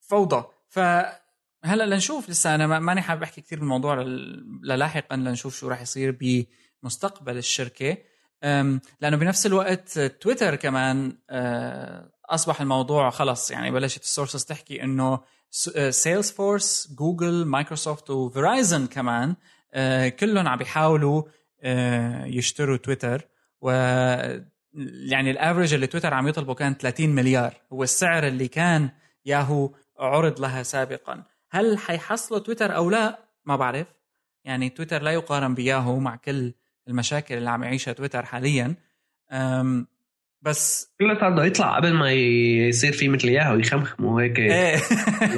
فوضى. فهلا لنشوف لسه. أنا ماني حابب أحكي كثير بالموضوع للاحقا لنشوف شو راح يصير بمستقبل الشركة. لأنه بنفس الوقت تويتر كمان أه، أصبح الموضوع خلص. يعني بلشت ال sources تحكي إنه Salesforce Google Microsoft و Verizon كمان أه، كلهم عم بيحاولوا أه، يشتروا تويتر. و يعني الافرج اللي تويتر عم يطلبه كان 30 مليار. هو السعر اللي كان ياهو عرض لها سابقا. هل حيحصلوا تويتر أو لا؟ ما بعرف. يعني تويتر لا يقارن بياهو مع كل المشاكل اللي عم يعيشها تويتر حاليا. بس كله بده يطلع قبل ما يصير في مثل اياه ويخمخم وهيك. إيه.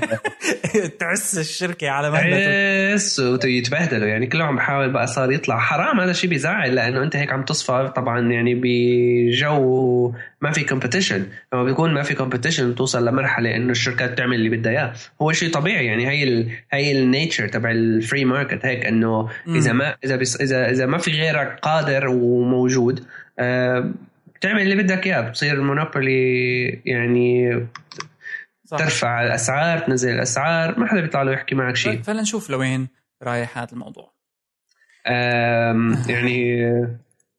[LAUGHS] تعس الشركة على مهلته تعس ويتبهدلوا يعني كله عم بحاول بقى صار يطلع. حرام هذا الشيء بيزعل لأنه أنت هيك عم تصفى طبعا يعني بجو ما في competition لما بيكون ما في competition بتوصل لمرحلة إنه الشركات تعمل اللي بدها إياه. هو شيء طبيعي. يعني هي ال هي ال nature تبع ال free market هيك إنه إذا ما إذا اذا إذا ما في غيرك قادر وموجود آه تعمل اللي بدك إياه بتصير monopoly يعني صح. ترفع الأسعار تنزل الأسعار ما حدا بيطلع له يحكي معك شيء. فلنشوف لوين رايح هذا الموضوع. [LAUGHS] يعني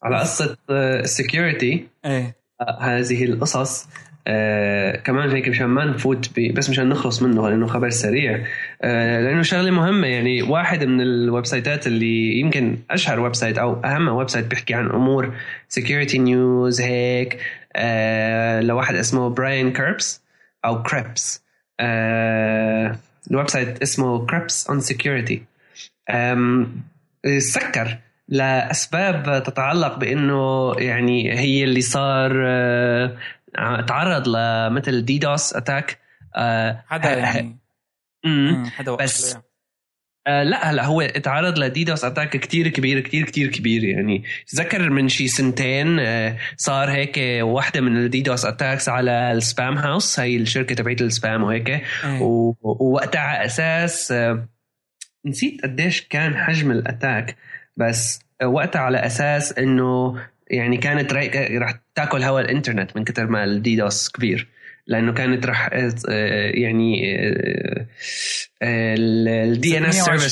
على قصة ال security إيه. هذه القصص آه كمان هيك مشان ما نفوت بس مشان نخلص منه لأنه خبر سريع. آه لأنه شغلة مهمة يعني واحد من ال websiteات اللي يمكن أشهر website أو أهم website بيحكي عن أمور security news هيك آه لواحد اسمه Brian Kerbs أو Krebs آه ال website اسمه Krebs on Security سكر لأسباب تتعلق بإنه يعني هي اللي صار آه، تعرض لمثل DDoS attack حدا آه، يعني حدا بس آه لا هلا هو تعرض ل DDoS attack كتير كبير كتير كتير كبير يعني. تذكر من شي سنتين آه صار هيك واحدة من ال DDoS attacks على ال Spamhaus هي الشركة تبعت ال spam وهيك. أيه. ووقتها على أساس آه نسيت قديش كان حجم ال attack بس وقتها على أساس إنه يعني كانت راح تاكل هواء الإنترنت من كثر ما ال DDoS كبير. لأنه كانت راح يعني ال DNS service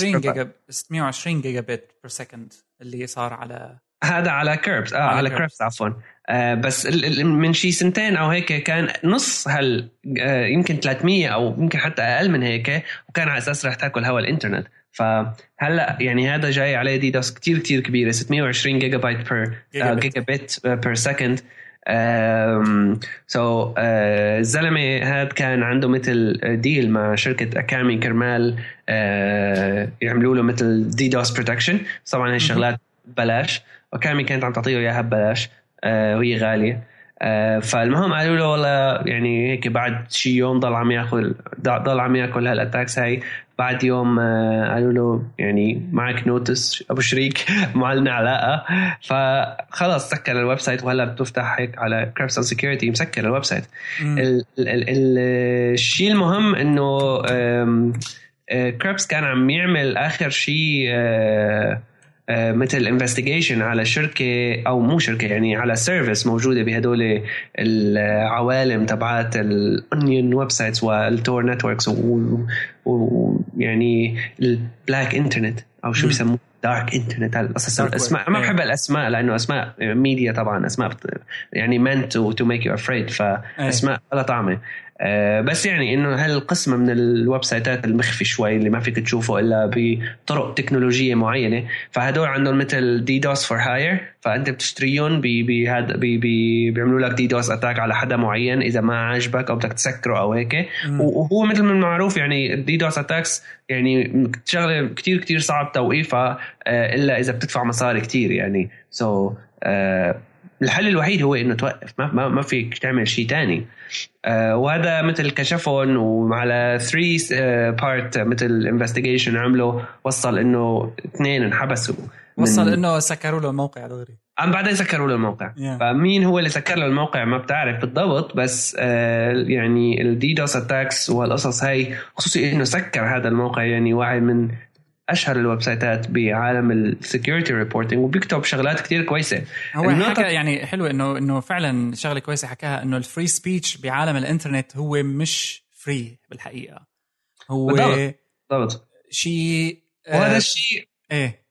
620 gigabit per second اللي صار على هذا على Krebs آه على, على Krebs عفوا. آه بس من شي سنتين أو هيك كان نص هال آه يمكن 300 أو يمكن حتى أقل من هيك وكان على أساس رح تاكل هواء الإنترنت. فهلا يعني هذا جاي عليه DDoS كتير كتير كبيرة 620 gigabyte per gigabit per second so الزلمة هذا كان عنده مثل deal مع شركة Akamai كرمال uh, يعملوا له مثل DDoS protection طبعا هاي الشغلات ببلاش و Akamai كانت عم تعطيه إياها ببلاش uh, وهي غالية. uh, فالمهم قالوا له والله يعني هيك بعد شي يوم ضل عم ياكل ضل عم ياكل هال attacks هاي. بعد يوم آه، قالوا له يعني معك notice أبو شريك [LAUGHS] ما لنا علاقة. فخلص سكر ال website وهلا بتفتح هيك على Krebs on Security مسكر ال website الشيء المهم إنه Krebs آه، كان عم يعمل آخر شيء آه، آه، مثل investigation على شركة أو مو شركة يعني على service موجودة بهدول العوالم تبعات ال onion websites وال Tor networks ويعني ال black internet أو شو بيسموه؟ Dark internet القصص الأسماء. ما بحب الأسماء لأنه أسماء ميديا طبعا أسماء يعني meant to make you afraid فأسماء ولا طعمة. آه، بس يعني إنه هالقسم من ال websiteات المخفي شوي اللي ما فيك تشوفه إلا بطرق تكنولوجية معينة فهدول عندهم مثل DDoS for hire فأنت بتشتريهم بهذا pay بيعملوا لك DDoS attack على حدا معين إذا ما عجبك أو بدك تسكره أو هيك. وهو مثل ما المعروف يعني ال DDoS attacks يعني شغلة كتير كتير صعب توقيفها آه، إلا إذا بتدفع مصاري كتير يعني. so so, الحل الوحيد هو إنه توقف. ما ما, ما فيك تعمل شيء ثاني آه وهذا مثل كشفهم وعلى 3 part آه، مثل investigation عملوا وصل إنه اثنين انحبسوا وصل إنه سكروا له الموقع دغري عم بعدين سكروا له الموقع. Yeah. فمين هو اللي سكر له الموقع ما بتعرف بالضبط بس آه يعني ال DDoS attacks والقصص هاي خصوصي إنه سكر هذا الموقع يعني واحد من أشهر ال websiteات بعالم ال security reporting وبيكتب شغلات كتير كويسة. هو حكى يعني حلو إنه إنه فعلا شغلة كويسة حكاها إنه ال free speech بعالم الإنترنت هو مش free بالحقيقة. هو بالضبط. شيء وهذا الشيء إيه.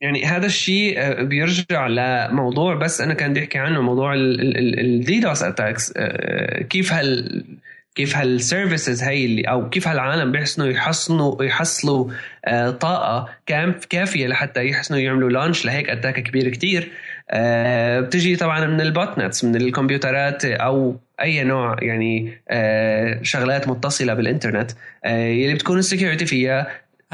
يعني هذا الشيء آه، بيرجع لموضوع بس أنا كان بدي أحكي عنه موضوع ال DDoS attacks آه، كيف هال كيف هال services هي اللي أو كيف هالعالم بيحسنوا يحصنوا يحصلوا آه، طاقة كافية لحتى يحسنوا يعملوا launch لهيك attack كبير كتير. بتجي طبعا من ال botnets من الكمبيوترات أو أي نوع يعني شغلات متصلة بالإنترنت يلي بتكون ال security فيها.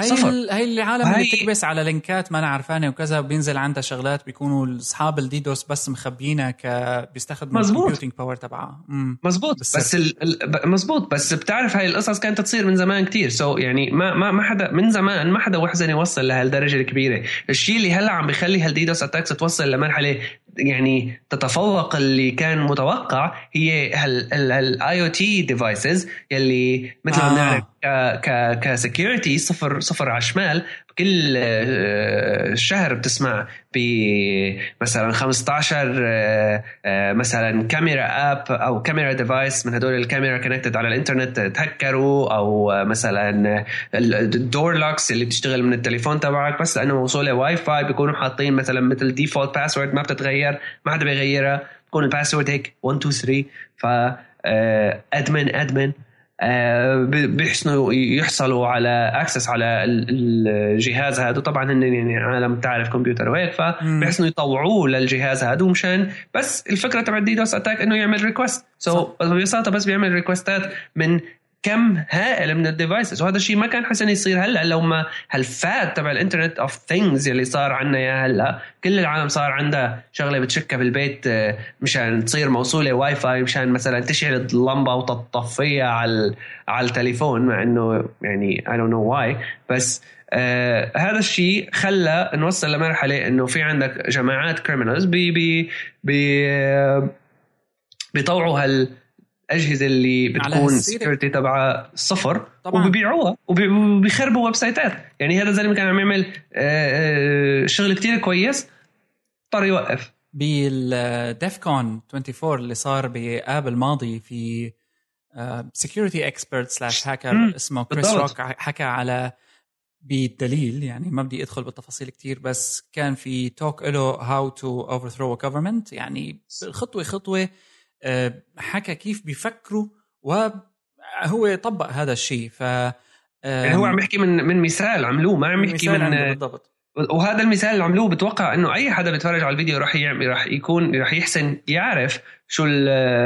هاي صفر هاي العالم هاي... اللي بتكبس على linkات ما أنا عرفانه وكذا بينزل عندها شغلات بيكونوا أصحاب ال DDoS بس مخبينها ك بيستخدموا ال computing power تبعها. مزبوط بس ال... مزبوط بس بتعرف هاي القصص كانت تصير من زمان كتير. so يعني ما ما ما حدا من زمان ما حدا حسن يوصل لهالدرجة الكبيرة. الشيء اللي هلأ عم بيخلي هال DDoS attacks توصل لمرحلة يعني تتفوق اللي كان متوقع هي ال IoT devices يلي مثل ما بنعرف ك ك security صفر صفر على الشمال. كل آه، شهر بتسمع بمثلا 15 آه، آه، مثلا كاميرا app أو كاميرا device من هدول الكاميرا connected على الإنترنت تهكروا أو مثلا ال door locks اللي بتشتغل من التليفون تبعك. بس لأنه موصوله واي فاي بيكونوا حاطين مثلا مثل default password ما بتتغير ما حدا بيغيرها. بكون ال password هيك 1 2 3 ف admin admin بيحسنوا يحصلوا على access على الجهاز هذا طبعا هن يعني عالم تعرف كمبيوتر وهيك فبيحسنوا يطوعوه للجهاز هذا ومشان بس الفكرة تبع ال DDoS attack إنه يعمل request so ببساطة بس بيعمل request ات من كم هائل من ال devices وهذا الشيء ما كان حسن يصير هلأ لو ما هال fad تبع ال internet of things اللي صار عنا يا هلأ؟ كل العالم صار عندها شغلة بتشكها بالبيت آه، مشان تصير موصولة واي فاي مشان مثلا تشعل اللمبة وتطفيها على على التليفون مع إنه يعني I don't know why بس آه هذا الشيء خلى نوصل لمرحلة إنه في عندك جماعات criminals بي بي بي آه بيطوعوا هال الأجهزة اللي بتكون ال security تبعها صفر طبعا. وبيبيعوها وبيخربوا website ات. يعني هذا الزلمه كان عم يعمل آه، آه، شغل كتير كويس اضطر يوقف. بال DEF CON 24 اللي صار بآب الماضي في security expert slash hacker اسمه كريس روك حكى على بالدليل يعني ما بدي أدخل بالتفاصيل كتير بس كان في talk له how to overthrow government يعني خطوة خطوة حكى كيف بيفكروا وهو طبق هذا الشيء. ف يعني هو عم يحكي من من مثال عملوه ما عم يحكي من بالضبط. وهذا المثال اللي عملوه بتوقع إنه أي حدا بيتفرج على الفيديو راح يعمل راح يكون راح يحسن يعرف شو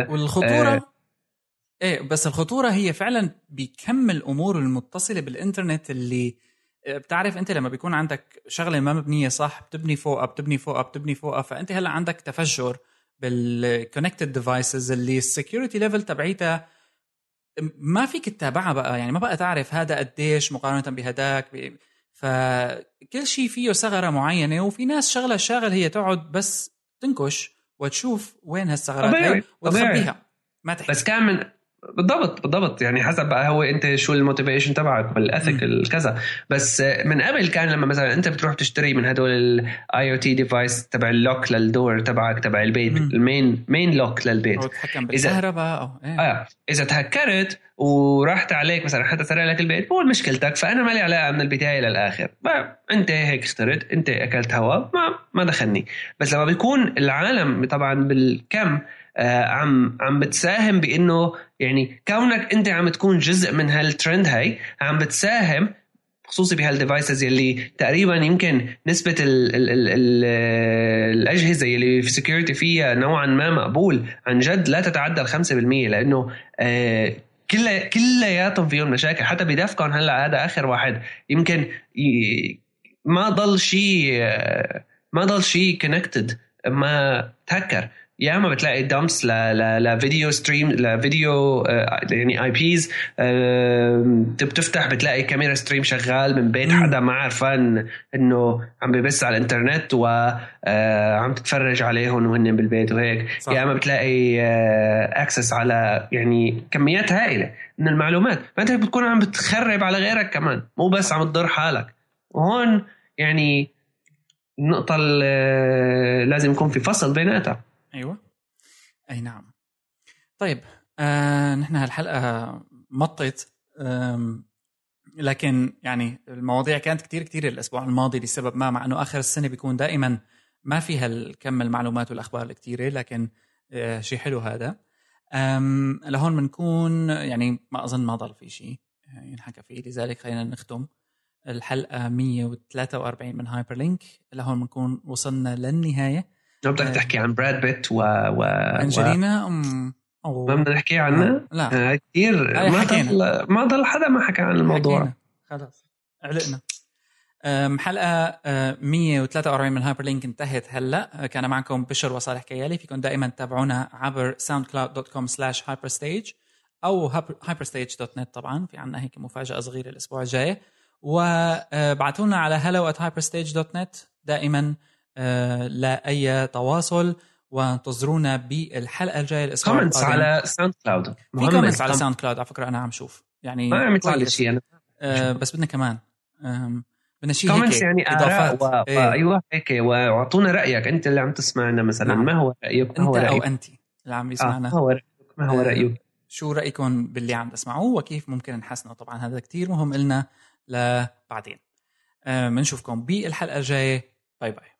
والخطوره آه إيه بس الخطورة هي فعلا بكم الأمور المتصلة بالإنترنت اللي آه، بتعرف أنت لما بيكون عندك شغلة ما مبنية صح بتبني فوقها بتبني فوقها بتبني فوقها فأنت هلأ عندك تفجر. بال connected devices اللي ال security level تبعيتها ما فيك تتابعها بقى. يعني ما بقى تعرف هذا قديش مقارنة بهداك. فكل شيء فيه ثغرة معينة وفي ناس شغلة شاغل هي تقعد بس تنكش وتشوف وين هالثغرات. وتخبيها. ما تحكي. بس كان من بالضبط بالضبط. يعني حسب بقى هو انت شو ال motivation تبعك وال ethic كذا. بس من قبل كان لما مثلا انت بتروح تشتري من هدول ال IoT device تبع ال lock لل door تبعك تبع البيت. المين مين lock للبيت. أو تتحكم بالكهرباء أو إيه. آه إذا تهكرت وراحت عليك مثلا حتى سرق لك البيت هو مشكلتك. فأنا ما لي علاقة من البداية للآخر. أنت هيك اخترت أنت أكلت هواء ما ما دخلني. بس لما بيكون العالم طبعا بالكم عم عم بتساهم بإنه يعني كونك أنت عم تكون جزء من هالترند هاي عم بتساهم خصوصي بهال devices يلي تقريبا يمكن نسبة ال ال ال ال الأجهزة يلي في security فيها نوعا ما مقبول عن جد لا تتعدى ال 5% لأنه آه كل كلياتهم فيهم مشاكل حتى ب DEF CON هلأ هذا آخر واحد يمكن ما ضل شيء آه، ما ضل شيء connected ما تهكر. يا اما بتلاقي dumps ل video stream لفيديو يعني IPs بتفتح بتلاقي كاميرا stream شغال من بيت حدا ما عارفان إنه عم ببث على الإنترنت وعم تتفرج عليهم وهن بالبيت وهيك. صح. يا اما بتلاقي access على يعني كميات هائلة من المعلومات. فأنت بتكون عم بتخرب على غيرك كمان. مو بس عم تضر حالك. وهون يعني النقطة لازم يكون في فصل بيناتها. أيوه. أي نعم. طيب آه نحن هالحلقة مطت لكن يعني المواضيع كانت كتير كتير الأسبوع الماضي لسبب ما مع إنه آخر السنة بيكون دائما ما فيها الكم المعلومات والأخبار الكتيرة لكن آه شيء حلو هذا. لهون بنكون يعني ما أظن ما ضل في شيء آه، ينحكى فيه. لذلك خلينا نختم الحلقة 143 من هايبر لينك لهون بنكون وصلنا للنهاية. بدك آه، تحكي عن براد بيت و, و... أنجلينا؟ و... أو... ما بدنا نحكي عنها؟ لا آه كثير ما ضل ما ضل حدا ما حكى عن الموضوع. حكينا. خلص علقنا. حلقة 143 من هايبر لينك انتهت هلأ. كان معكم بشر وصالح كيالي. فيكم دائما تتابعونا عبر soundcloud.com slash hyperstage أو hyperstage.net طبعا. في عنا هيك مفاجأة صغيرة الأسبوع الجاي. وابعتوا لنا على hello at hyperstage.net دائما آه، لاي تواصل وانتظرونا بالحلقة الجاية الأسبوع comments على SoundCloud في comments على SoundCloud على فكرة أنا عم شوف. يعني ما عم يطلع لي شيء أنا آه بس بدنا كمان. بدنا شيء هيك يعني إضافات. و... إيه. أيوه هيك واعطونا رأيك. أنت اللي عم تسمعنا مثلا. نعم. ما هو رأيك؟ ما هو أنت رأيك. أو أنت اللي عم يسمعنا. آه. ما هو رأيك؟ ما هو رأيك؟ آه. شو رأيكم باللي عم تسمعوه؟ وكيف ممكن نحسنه؟ طبعا هذا كتير مهم لنا لبعدين. بنشوفكم بالحلقة الجاية. باي باي